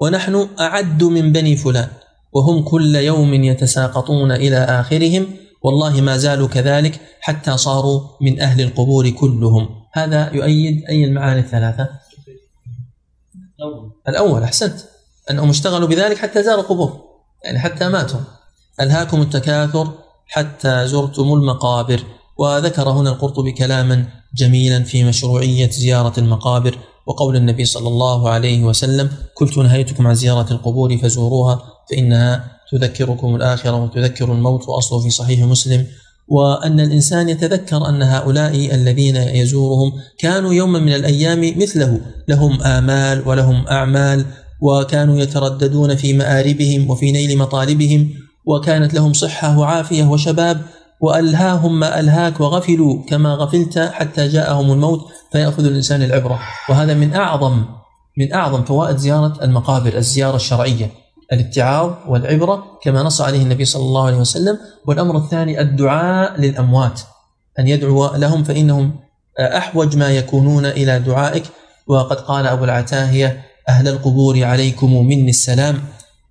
ونحن أعد من بني فلان وهم كل يوم يتساقطون إلى آخرهم والله ما زالوا كذلك حتى صاروا من أهل القبور كلهم. هذا يؤيد أي المعاني الثلاثة؟ أول الأول أحسنت. أنهم اشتغلوا بذلك حتى زاروا القبور يعني حتى ماتوا. ألهاكم التكاثر حتى زرتم المقابر. وذكر هنا القرطبي كلاما جميلا في مشروعية زيارة المقابر. وقول النبي صلى الله عليه وسلم كنت نهيتكم عن زيارة القبور فزوروها فإنها تذكركم الآخرة وتذكر الموت. وأصله في صحيح مسلم. وأن الإنسان يتذكر أن هؤلاء الذين يزورهم كانوا يوما من الأيام مثله. لهم آمال ولهم أعمال وكانوا يترددون في مآربهم وفي نيل مطالبهم. وكانت لهم صحة وعافية وشباب وألهاهم ما ألهاك وغفلوا كما غفلت حتى جاءهم الموت فيأخذ الإنسان العبرة. وهذا من أعظم من أعظم فوائد زيارة المقابر الزيارة الشرعية. الاتعاظ والعبرة كما نص عليه النبي صلى الله عليه وسلم. والأمر الثاني الدعاء للأموات أن يدعو لهم فإنهم أحوج ما يكونون إلى دعائك. وقد قال أبو العتاهية أهل القبور عليكم مني السلام.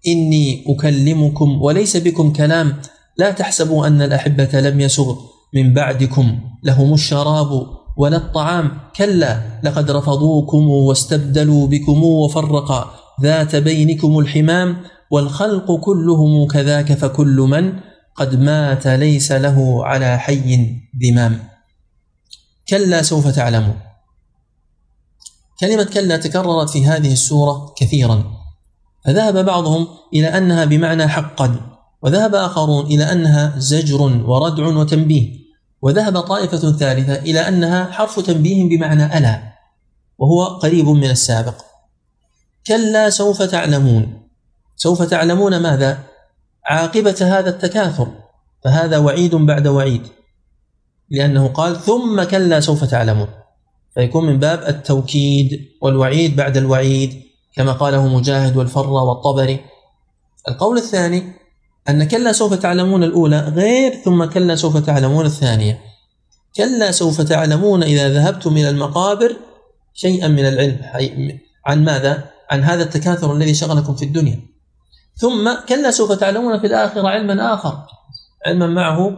إني أكلمكم وليس بكم كلام. لا تحسبوا أن الأحبة لم يسغ من بعدكم لهم الشراب ولا الطعام. كلا لقد رفضوكم واستبدلوا بكم وفرق ذات بينكم الحمام. والخلق كلهم كذاك فكل من قد مات ليس له على حي ذمام. كلا سوف تعلمون. كلمة كلا تكررت في هذه السورة كثيرا. فذهب بعضهم إلى أنها بمعنى حقا وذهب آخرون إلى أنها زجر وردع وتنبيه وذهب طائفة ثالثة إلى أنها حرف تنبيه بمعنى ألا وهو قريب من السابق. كلا سوف تعلمون. سوف تعلمون ماذا؟ عاقبة هذا التكاثر فهذا وعيد بعد وعيد لأنه قال ثم كلا سوف تعلمون. فيكون من باب التوكيد والوعيد بعد الوعيد. كما قاله مجاهد والفر والطبري. القول الثاني أن كلا سوف تعلمون الأولى غير ثم كلا سوف تعلمون الثانية. كلا سوف تعلمون إذا ذهبتم إلى المقابر شيئا من العلم. عن ماذا؟ عن هذا التكاثر الذي شغلكم في الدنيا. ثم كلا سوف تعلمون في الآخرة علما آخر. علما معه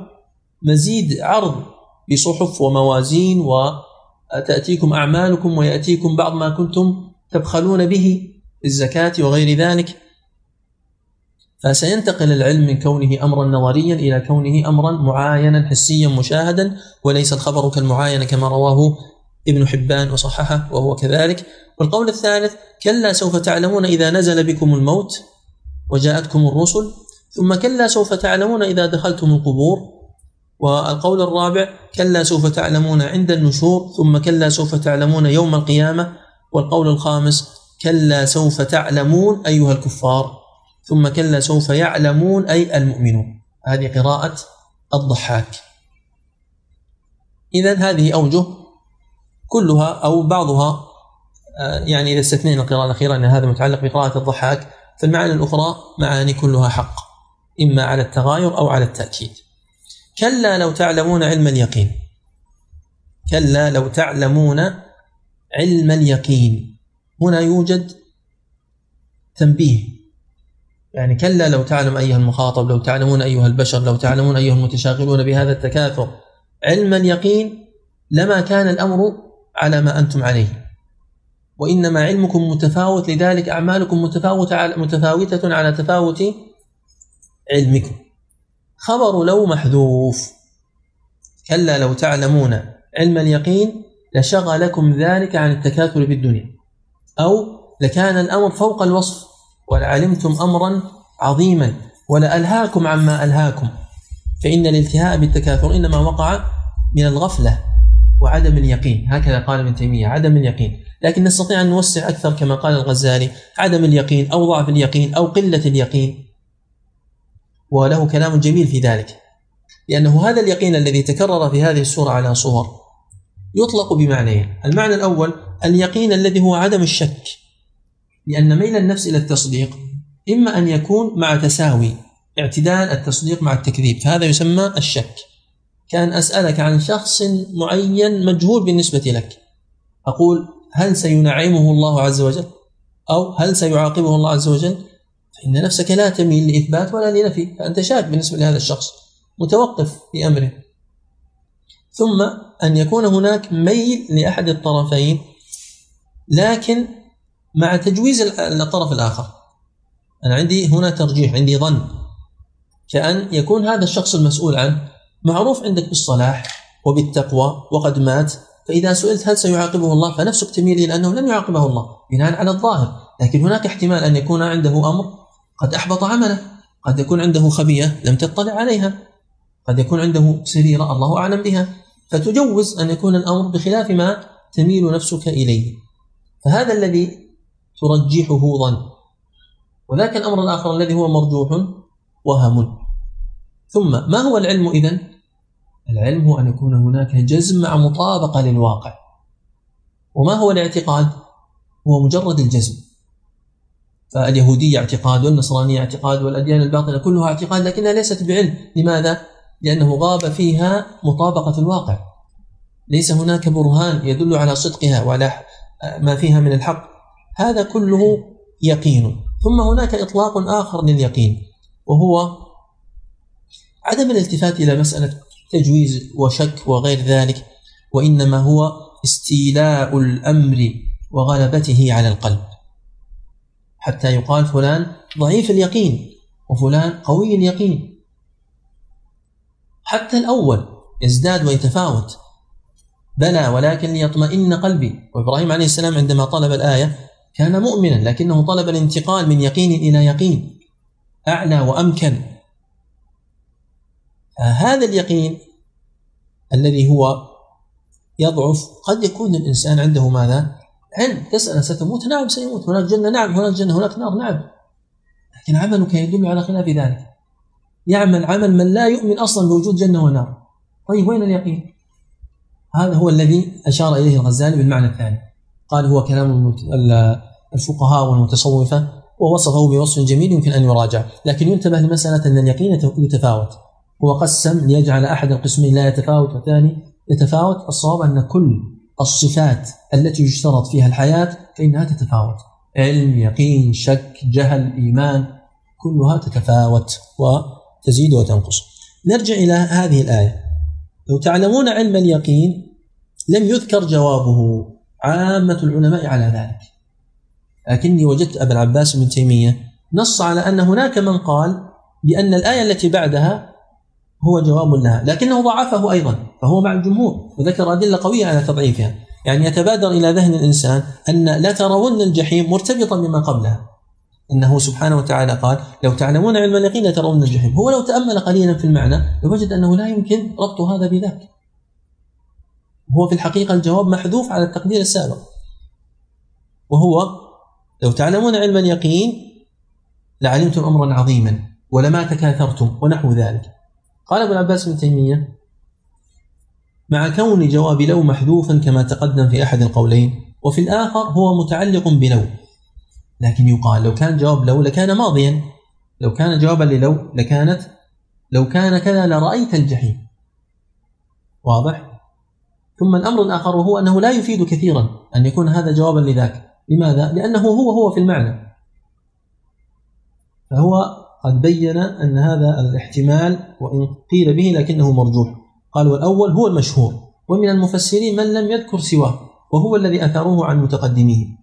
مزيد عرض بصحف وموازين وتأتيكم أعمالكم ويأتيكم بعض ما كنتم تبخلون به الزكاة وغير ذلك؟ فسينتقل العلم من كونه امرا نظريا إلى كونه امرا معاينا حسيا مشاهدا وليس الخبر كالمعاينه كما رواه ابن حبان وصححه وهو كذلك. والقول الثالث كلا سوف تعلمون إذا نزل بكم الموت وجاءتكم الرسل ثم كلا سوف تعلمون إذا دخلتم القبور. والقول الرابع كلا سوف تعلمون عند النشور ثم كلا سوف تعلمون يوم القيامة. والقول الخامس كلا سوف تعلمون أيها الكفار. ثم كلا سوف يعلمون أي المؤمنون. هذه قراءة الضحاك. إذا هذه أوجه كلها أو بعضها آه، يعني إذا استثنينا القراءة الأخيرة أن هذا متعلق بقراءة الضحاك فالمعاني الأخرى معاني كلها حق إما على التغاير أو على التأكيد. كلا لو تعلمون علم اليقين. كلا لو تعلمون علم اليقين. هنا يوجد تنبيه. يعني كلا لو تعلم أيها المخاطب لو تعلمون أيها البشر لو تعلمون أيها المتشاغلون بهذا التكاثر. علم اليقين لما كان الأمر على ما أنتم عليه. وإنما علمكم متفاوت لذلك أعمالكم متفاوتة على متفاوتة على تفاوت علمكم. خبر لو محذوف. كلا لو تعلمون علم اليقين لشغلكم ذلك عن التكاثر بالدنيا أو لكان الأمر فوق الوصف ولعلمتم أمرا عظيما ولألهاكم عما ألهاكم. فإن الالتهاء بالتكاثر إنما وقع من الغفلة وعدم اليقين. هكذا قال ابن تيمية عدم اليقين. لكن نستطيع أن نوسع أكثر كما قال الغزالي عدم اليقين أو ضعف اليقين أو قلة اليقين. وله كلام جميل في ذلك لأنه هذا اليقين الذي تكرر في هذه السورة على صور. يطلق بمعنيين. المعنى الأول اليقين الذي هو عدم الشك. لأن ميل النفس إلى التصديق إما أن يكون مع تساوي اعتدال التصديق مع التكذيب فهذا يسمى الشك. كأن أسألك عن شخص معين مجهول بالنسبة لك. أقول هل سينعمه الله عز وجل؟ أو هل سيعاقبه الله عز وجل؟ فإن نفسك لا تميل لإثبات ولا لنفي فأنت شاك بالنسبة لهذا الشخص متوقف في أمره. ثم أن يكون هناك ميل لأحد الطرفين لكن مع تجويز الطرف الآخر. أنا عندي هنا ترجيح عندي ظن. كأن يكون هذا الشخص المسؤول عنه معروف عندك بالصلاح وبالتقوى وقد مات فإذا سئلت هل سيعاقبه الله فنفسك تميل إلى أنه لن يعاقبه الله بناء على الظاهر. لكن هناك احتمال أن يكون عنده أمر قد أحبط عمله قد يكون عنده خبية لم تطلع عليها قد يكون عنده سريرة الله أعلم بها. فتجوز أن يكون الأمر بخلاف ما تميل نفسك إليه. فهذا الذي ترجحه ظن. وذاك الأمر الآخر الذي هو مرجوح وهم. ثم ما هو العلم إذن؟ العلم هو أن يكون هناك جزم مع مطابقة للواقع. وما هو الاعتقاد؟ هو مجرد الجزم. فاليهودية اعتقاد والنصرانية اعتقاد والأديان الباطنة كلها اعتقاد لكنها ليست بعلم. لماذا؟ لأنه غاب فيها مطابقة الواقع. ليس هناك برهان يدل على صدقها وعلى ما فيها من الحق. هذا كله يقين. ثم هناك إطلاق آخر لليقين وهو عدم الالتفات إلى مسألة تجويز وشك وغير ذلك وإنما هو استيلاء الأمر وغلبته على القلب. حتى يقال فلان ضعيف اليقين وفلان قوي اليقين. حتى الأول يزداد ويتفاوت. بلى ولكن ليطمئن قلبي. وإبراهيم عليه السلام عندما طلب الآية كان مؤمنا لكنه طلب الانتقال من يقين إلى يقين أعلى وأمكن. فهذا اليقين الذي هو يضعف قد يكون الإنسان عنده ماذا؟ علم. تسأل ستموت نعم سيموت. هناك جنة؟ نعم. هناك جنة؟ هناك نار؟ نعم. لكن عملك يدل على خلاف ذلك. يعمل عمل من لا يؤمن أصلا بوجود جنة ونار. طيب وين اليقين؟ هذا هو الذي أشار إليه الغزالي بالمعنى الثاني. قال هو كلام الفقهاء والمتصوفة ووصفه بوصف جميل يمكن أن يراجع. لكن ينتبه لمسألة أن اليقين يتفاوت. هو قسم ليجعل أحد القسمين لا يتفاوت والثاني يتفاوت. الصواب أن كل الصفات التي يشترط فيها الحياة فإنها تتفاوت. علم يقين شك جهل إيمان كلها تتفاوت. وتزيد وتنقص. نرجع إلى هذه الآية. لو تعلمون علم اليقين لم يذكر جوابه عامة العلماء على ذلك. لكني وجدت أبا العباس بن تيمية نص على أن هناك من قال بأن الآية التي بعدها هو جواب لها لكنه ضعفه أيضا فهو مع الجمهور وذكر أدلة قوية على تضعيفها. يعني يتبادر إلى ذهن الإنسان أن لا ترون الجحيم مرتبطا بما قبلها. إنه سبحانه وتعالى قال لو تعلمون علم اليقين لترون الجحيم. هو لو تأمل قليلا في المعنى لوجد أنه لا يمكن ربط هذا بذاك هو في الحقيقة الجواب محذوف على التقدير السابق. وهو لو تعلمون علم اليقين لعلمتم امرا عظيما ولما تكاثرتم ونحو ذلك. قال ابن عباس بن تيمية مع كون جواب لو محذوفا كما تقدم في أحد القولين وفي الآخر هو متعلق بلو لكن يقال لو كان جواب لو لكان ماضيا لو كان جوابا للو لكانت لو كان كذا لرأيت الجحيم. واضح؟ ثم الأمر الآخر وهو أنه لا يفيد كثيرا أن يكون هذا جوابا لذاك. لماذا؟ لأنه هو هو في المعنى. فهو قد بين أن هذا الاحتمال وإن قيل به لكنه مرجوح. قال والأول هو المشهور. ومن المفسرين من لم يذكر سواه وهو الذي أثروه عن متقدميه.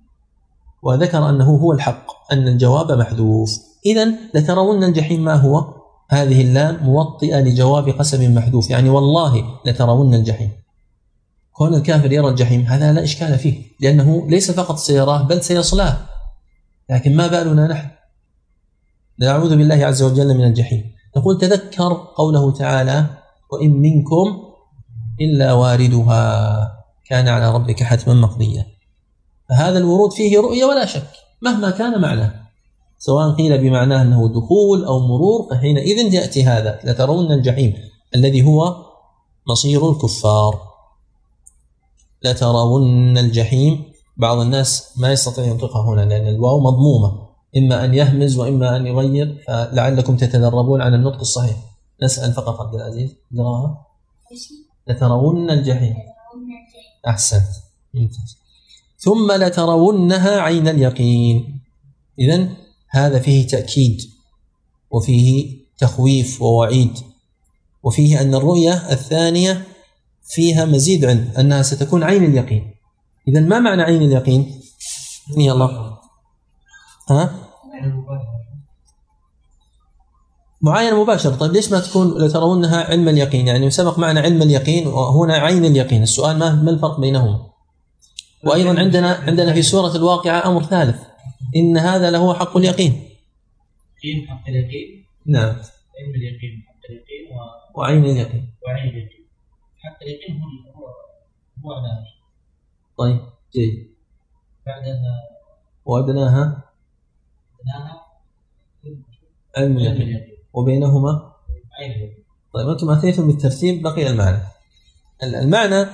وذكر أنه هو الحق أن الجواب محذوف. إذا لترون الجحيم ما هو؟ هذه اللام موطئة لجواب قسم محذوف يعني والله لترون الجحيم. كون الكافر يرى الجحيم هذا لا إشكال فيه لأنه ليس فقط سيراه بل سيصلاه. لكن ما بالنا نحن؟ نعوذ بالله عز وجل من الجحيم. نقول تذكر قوله تعالى وإن منكم إلا واردها كان على ربك حتما مقضيا. فهذا الورود فيه رؤية ولا شك مهما كان معناه. سواء قيل بمعناه أنه دخول أو مرور فحينئذ يأتي هذا. لترون الجحيم الذي هو مصير الكفار. لترون الجحيم بعض الناس ما يستطيع ينطقها هنا لأن الواو مضمومة. إما أن يهمز وإما أن يغير فلعلكم تتدربون على النطق الصحيح. نسأل فقط عبد العزيز قراها لترون الجحيم. أحسنت. ممتاز. ثم لترونها عين اليقين. إذا هذا فيه تأكيد وفيه تخويف ووعيد وفيه أن الرؤية الثانية فيها مزيد علم أنها ستكون عين اليقين. إذا ما معنى عين اليقين؟ يا الله. ها؟ معاينة مباشرة. طيب ليش ما تكون لترونها علم اليقين؟ يعني سبق معنا علم اليقين وهنا عين اليقين. السؤال ما ما الفرق بينهما؟ وأيضا عندنا عندنا في سورة الواقعة أمر ثالث. إن هذا لهو حق اليقين. يقين حق اليقين. نعم. علم اليقين حق اليقين و... وعين اليقين. وعين اليقين. حق اليقين هو هو هو على طيب جيد. بعدها وادناها أدناها علم اليقين. وبينهما؟ عين اليقين. طيب أنتم أتيتم بالترتيب بقي المعنى. المعنى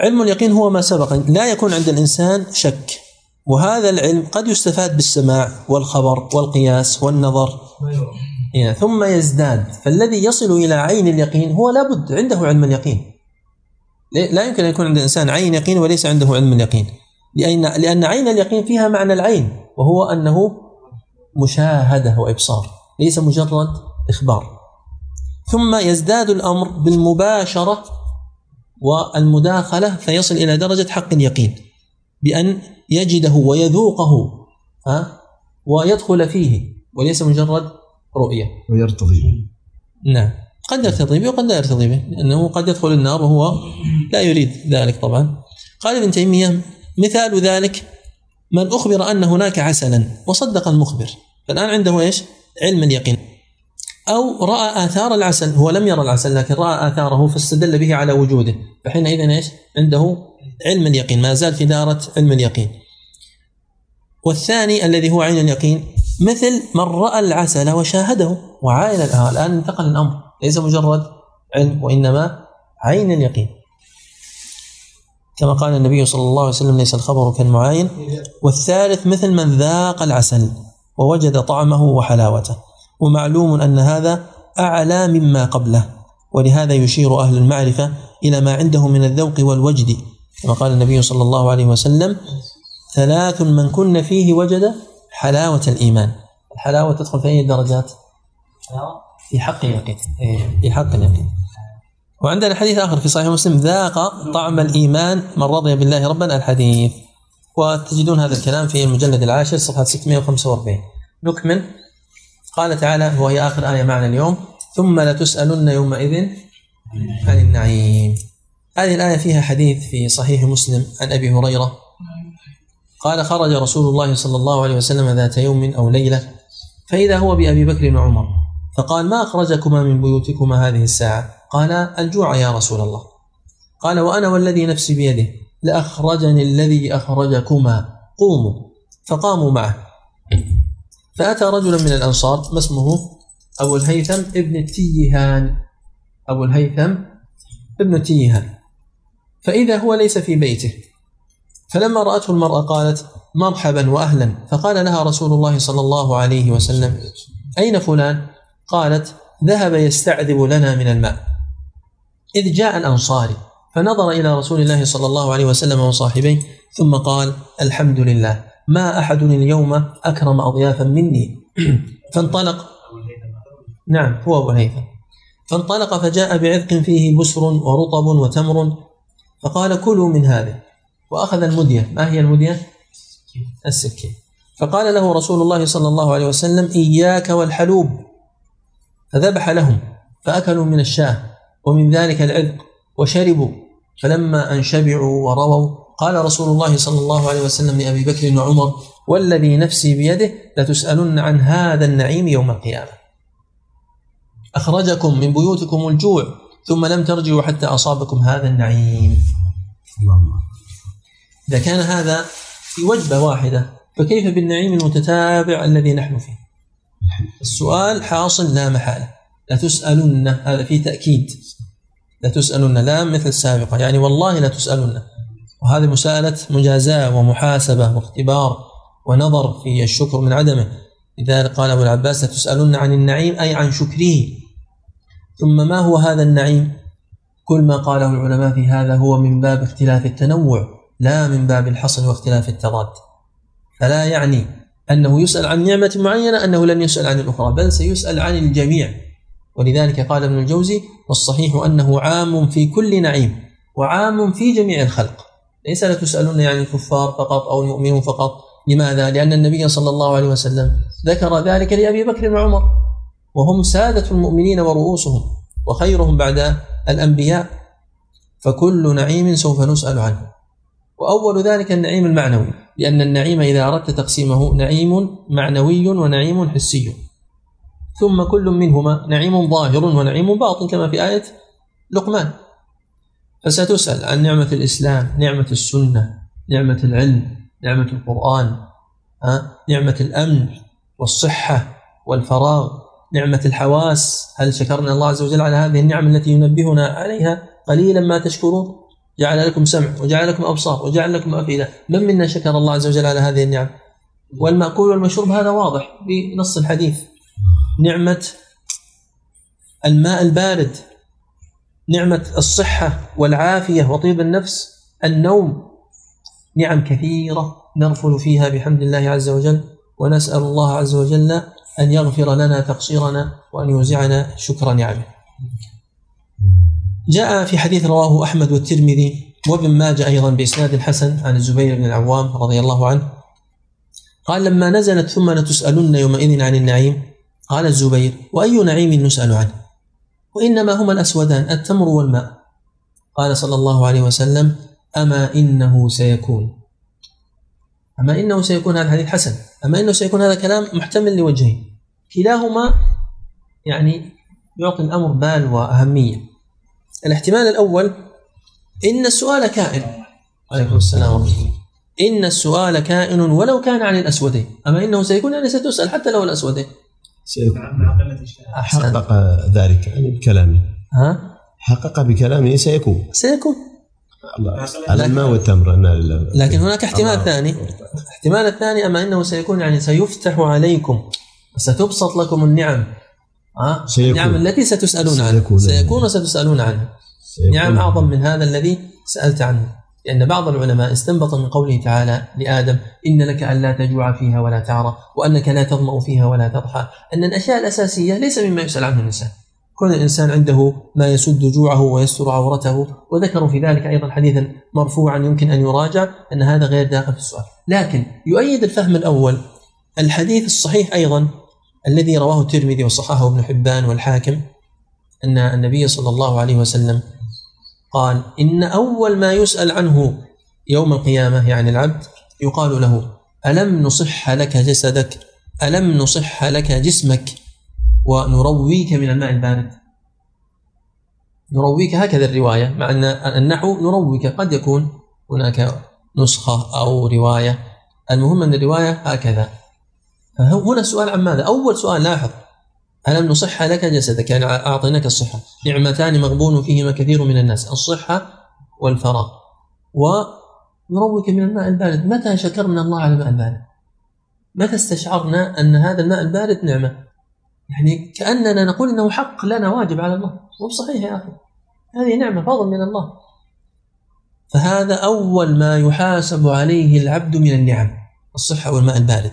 علم اليقين هو ما سبق. لا يكون عند الإنسان شك. وهذا العلم قد يستفاد بالسماع والخبر والقياس والنظر. يعني ثم يزداد. فالذي يصل إلى عين اليقين هو لابد عنده علم اليقين. لا يمكن أن يكون عند الإنسان عين يقين وليس عنده علم اليقين. لأن لأن عين اليقين فيها معنى العين وهو أنه مشاهدة وإبصار ليس مجرد إخبار. ثم يزداد الأمر بالمباشرة والمداخلة فيصل إلى درجة حق اليقين بأن يجده ويذوقه ها؟ ويدخل فيه وليس مجرد رؤية. ويرتضي. نعم. قد يرتضي به وقد لا يرتضي به لأنه قد يدخل النار وهو لا يريد ذلك طبعا. قال ابن تيمية مثال ذلك من أخبر أن هناك عسلا وصدق المخبر فالآن عنده إيش؟ علم اليقين أو رأى آثار العسل هو لم يرى العسل لكن رأى آثاره فاستدل به على وجوده. فحينئذ إيش؟ عنده علم اليقين ما زال في دارة علم اليقين. والثاني الذي هو عين اليقين مثل من رأى العسل وشاهده وعاين الآن انتقل الأمر ليس مجرد علم وإنما عين اليقين. كما قال النبي صلى الله عليه وسلم ليس الخبر كالمعاين. والثالث مثل من ذاق العسل ووجد طعمه وحلاوته. ومعلوم أن هذا أعلى مما قبله ولهذا يشير أهل المعرفة إلى ما عنده من الذوق والوجد. كما قال النبي صلى الله عليه وسلم ثلاث من كن فيه وجد حلاوة الإيمان. الحلاوة تدخل في أي درجات؟ في حق اليقين. في حق اليقين. وعندنا حديث آخر في صحيح مسلم ذاق طعم الإيمان من رضي بالله ربا. الحديث. وتجدون هذا الكلام في المجلد العاشر صفحة 645 نكمل. قال تعالى وهي آخر آية معنا اليوم. ثم لتسألن يومئذ عن النعيم. هذه الآية فيها حديث في صحيح مسلم عن أبي هريرة. قال خرج رسول الله صلى الله عليه وسلم ذات يوم أو ليلة فإذا هو بأبي بكر وعمر فقال ما أخرجكما من بيوتكما هذه الساعة؟ قال الجوع يا رسول الله. قال وأنا والذي نفسي بيده لأخرجني الذي أخرجكما. قوموا. فقاموا معه. فأتى رجل من الأنصار ما اسمه؟ أبو الهيثم ابن التيهان أبو الهيثم ابن التيهان فإذا هو ليس في بيته. فلما رأته المرأة قالت مرحبا وأهلا. فقال لها رسول الله صلى الله عليه وسلم أين فلان؟ قالت ذهب يستعذب لنا من الماء. إذ جاء الأنصاري فنظر إلى رسول الله صلى الله عليه وسلم وصاحبيه ثم قال الحمد لله. ما أحد اليوم أكرم أضيافا مني. فانطلق. نعم هو أبو الهيثم فانطلق فجاء بعذق فيه بسر ورطب وتمر فقال كلوا من هذه. وأخذ المدية. ما هي المدية؟ السكين. فقال له رسول الله صلى الله عليه وسلم إياك والحلوب. فذبح لهم فأكلوا من الشاة ومن ذلك العذق وشربوا. فلما أن شبعوا ورووا قال رسول الله صلى الله عليه وسلم لأبي بكر وعمر والذي نفسي بيده لتسألن عن هذا النعيم يوم القيامة. أخرجكم من بيوتكم الجوع ثم لم ترجعوا حتى أصابكم هذا النعيم. اللهم. إذا كان هذا في وجبة واحدة فكيف بالنعيم المتتابع الذي نحن فيه؟ السؤال حاصل لا محالة. لتسألن هذا في تأكيد. لتسألن لا مثل السابقة. يعني والله لتسألن. وهذه مسألة مجازاة ومحاسبة واختبار ونظر في الشكر من عدمه. لذلك قال أبو العباس لتسألن عن النعيم أي عن شكره. ثم ما هو هذا النعيم؟ كل ما قاله العلماء في هذا هو من باب اختلاف التنوع لا من باب الحصر واختلاف التضاد. فلا يعني أنه يسأل عن نعمة معينة أنه لن يسأل عن الأخرى بل سيسأل عن الجميع. ولذلك قال ابن الجوزي والصحيح أنه عام في كل نعيم وعام في جميع الخلق. ليس لتسألون يعني الكفار فقط أو المؤمنون فقط. لماذا؟ لأن النبي صلى الله عليه وسلم ذكر ذلك لأبي بكر وعمر وهم سادة المؤمنين ورؤوسهم وخيرهم بعد الأنبياء فكل نعيم سوف نسأل عنه. وأول ذلك النعيم المعنوي لأن النعيم إذا أردت تقسيمه نعيم معنوي ونعيم حسي. ثم كل منهما نعيم ظاهر ونعيم باطن كما في آية لقمان. فستسأل عن نعمة الإسلام نعمة السنة نعمة العلم نعمة القرآن نعمة الأمن والصحة والفراغ نعمة الحواس. هل شكرنا الله عز وجل على هذه النعم التي ينبهنا عليها؟ قليلا ما تشكرون. جعل لكم سمع وجعل لكم أبصار وجعل لكم أفئدة. من منا شكر الله عز وجل على هذه النعم؟ والمأكول والمشروب هذا واضح بنص الحديث. نعمة الماء البارد. نعمة الصحة والعافية وطيب النفس النوم نعم كثيرة نغفل فيها بحمد الله عز وجل ونسأل الله عز وجل أن يغفر لنا تقصيرنا وأن يوزعنا شكر نعمه. جاء في حديث رواه أحمد والترمذي وابن ماجه أيضا بإسناد حسن عن الزبير بن العوام رضي الله عنه قال لما نزلت ثم لتسألن يومئذ عن النعيم قال الزبير وأي نعيم نسأل عنه؟ وإنما هما الأسودان التمر والماء. قال صلى الله عليه وسلم أما إنه سيكون. أما إنه سيكون هذا الحديث حسن. أما إنه سيكون هذا كلام محتمل لوجهين. كلاهما يعني يعطي الأمر بال وأهمية. الاحتمال الأول إن السؤال كائن. عليكم السلام ورحمة الله. إن السؤال كائن ولو كان عن الأسودين. أما إنه سيكون يعني ستسأل حتى لو الأسودين. مع قله الشهاده أحسن. حقق ذلك يعني بكلامه. ها؟ حقق بكلامه سيكون. سيكون. الله. على الماء والتمر. لكن هناك احتمال. ثاني. الاحتمال الثاني أما إنه سيكون يعني سيفتح عليكم وستبسط لكم النعم. ها؟ سيكون. النعم التي ستسألون عنها سيكون. سيكون وستسألون عنها. نعم أعظم من هذا الذي سألت عنه. لأن بعض العلماء استنبط من قوله تعالى لآدم إن لك ألا تجوع فيها ولا تعرى وأنك لا تظمأ فيها ولا تضحى. أن الأشياء الأساسية ليس مما يسأل عنه الإنسان. كون الإنسان عنده ما يسد جوعه ويستر عورته وذكروا في ذلك أيضا حديثا مرفوعا يمكن أن يراجع أن هذا غير داخل في السؤال. لكن يؤيد الفهم الأول الحديث الصحيح أيضا الذي رواه الترمذي وصححه ابن حبان والحاكم أن النبي صلى الله عليه وسلم قال إن أول ما يسأل عنه يوم القيامة يعني العبد يقال له ألم نصح لك جسدك؟ ألم نصح لك جسمك؟ ونرويك من الماء البارد. نرويك هكذا الرواية مع أن النحو نرويك قد يكون هناك نسخة أو رواية. المهم أن الرواية هكذا. فهنا السؤال عن ماذا؟ أول سؤال لاحظ ألم نصح لك جسدك؟ يعني أعطيناك الصحة. نعمتان مغبون فيهما كثير من الناس. الصحة والفراغ. ونروك من الماء البارد. متى شكرنا الله على الماء البارد؟ متى استشعرنا أن هذا الماء البارد نعمة؟ يعني كأننا نقول إنه حق لنا واجب على الله. مو صحيح يا أخي. هذه نعمة فضل من الله. فهذا أول ما يحاسب عليه العبد من النعم الصحة والماء البارد.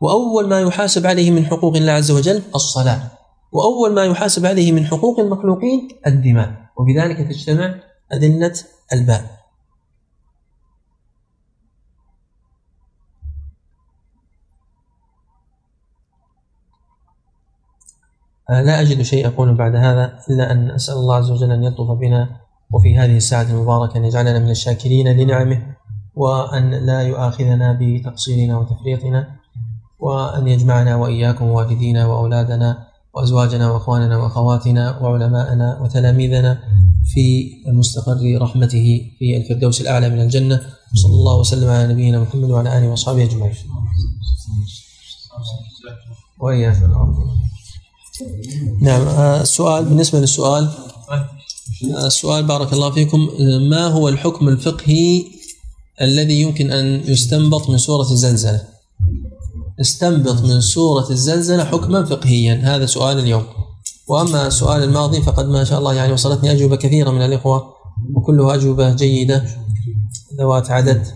وأول ما يحاسب عليه من حقوق الله عز وجل الصلاة. وأول ما يحاسب عليه من حقوق المخلوقين الدماء. وبذلك تجتمع أدلة الباب. لا أجد شيء أقول بعد هذا إلا أن أسأل الله عز وجل أن يلطف بنا. وفي هذه الساعة المباركة أن يجعلنا من الشاكرين لنعمه. وأن لا يؤاخذنا بتقصيرنا وتفريطنا. وأن يجمعنا وإياكم والدينا وأولادنا وأزواجنا وأخواننا وأخواتنا وعلماءنا وتلاميذنا في مستقر رحمته في الفردوس الأعلى من الجنة. صلى الله وسلم على نبينا محمد وعلى آله وأصحابه أجمعين. وإياكم. نعم آه، السؤال بالنسبة للسؤال آه، السؤال بارك الله فيكم آه، ما هو الحكم الفقهي الذي يمكن أن يستنبط من سورة الزلزلة استنبط من سورة الزلزلة حكما فقهيا. هذا سؤال اليوم. وأما السؤال الماضي فقد ما شاء الله يعني وصلتني أجوبة كثيرة من الإخوة وكلها أجوبة جيدة ذوات عدد.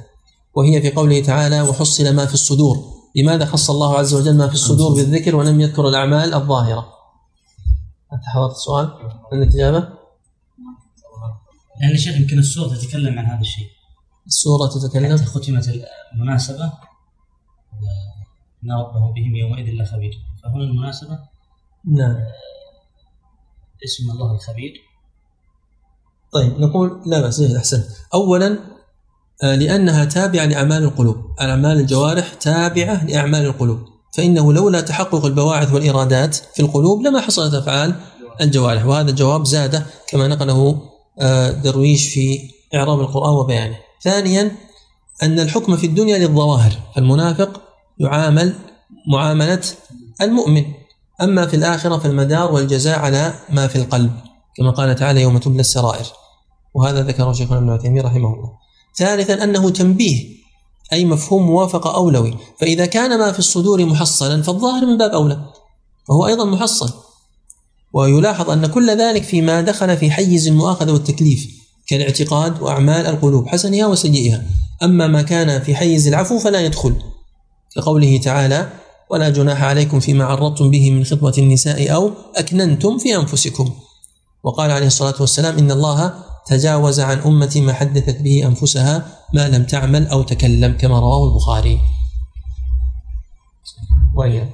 وهي في قوله تعالى وحصل ما في الصدور. لماذا خص الله عز وجل ما في الصدور بالذكر ولم يذكر الأعمال الظاهرة؟ أنت حضرت السؤال؟ عندك إجابة؟ لأن الشيخ يمكن السورة تتكلم عن هذا الشيء. السورة تتكلم؟ ختمت المناسبة. ان ربه بهم يومئذ لخبير. فهنا المناسبة. نعم. اسم الله الخبير. طيب نقول لا بأس جيد أحسن. أولا آه، لأنها تابعة لأعمال القلوب. أعمال الجوارح تابعة لأعمال القلوب. فإنه لولا تحقق البواعث والإرادات في القلوب لما حصلت أفعال الجوارح. وهذا الجواب زاد كما نقله آه، درويش في إعراب القرآن وبيانه. ثانيا أن الحكم في الدنيا للظواهر. فالمنافق يعامل معاملة المؤمن. أما في الآخرة فالمدار والجزاء على ما في القلب كما قال تعالى يوم تبلى السرائر. وهذا ذكره شيخنا ابن عثيمين رحمه الله. ثالثا أنه تنبيه أي مفهوم موافقة أولوي فإذا كان ما في الصدور محصلا فالظاهر من باب أولى فهو أيضا محصل. ويلاحظ أن كل ذلك فيما دخل في حيز المؤاخذة والتكليف كالاعتقاد وأعمال القلوب حسنها وسيئها. أما ما كان في حيز العفو فلا يدخل. كقوله تعالى ولا جناح عليكم فيما عرضتم به من خطبة النساء أو أكننتم في أنفسكم. وقال عليه الصلاة والسلام إن الله تجاوز عن أمتي ما حدثت به أنفسها ما لم تعمل أو تكلم كما رواه البخاري. وإياه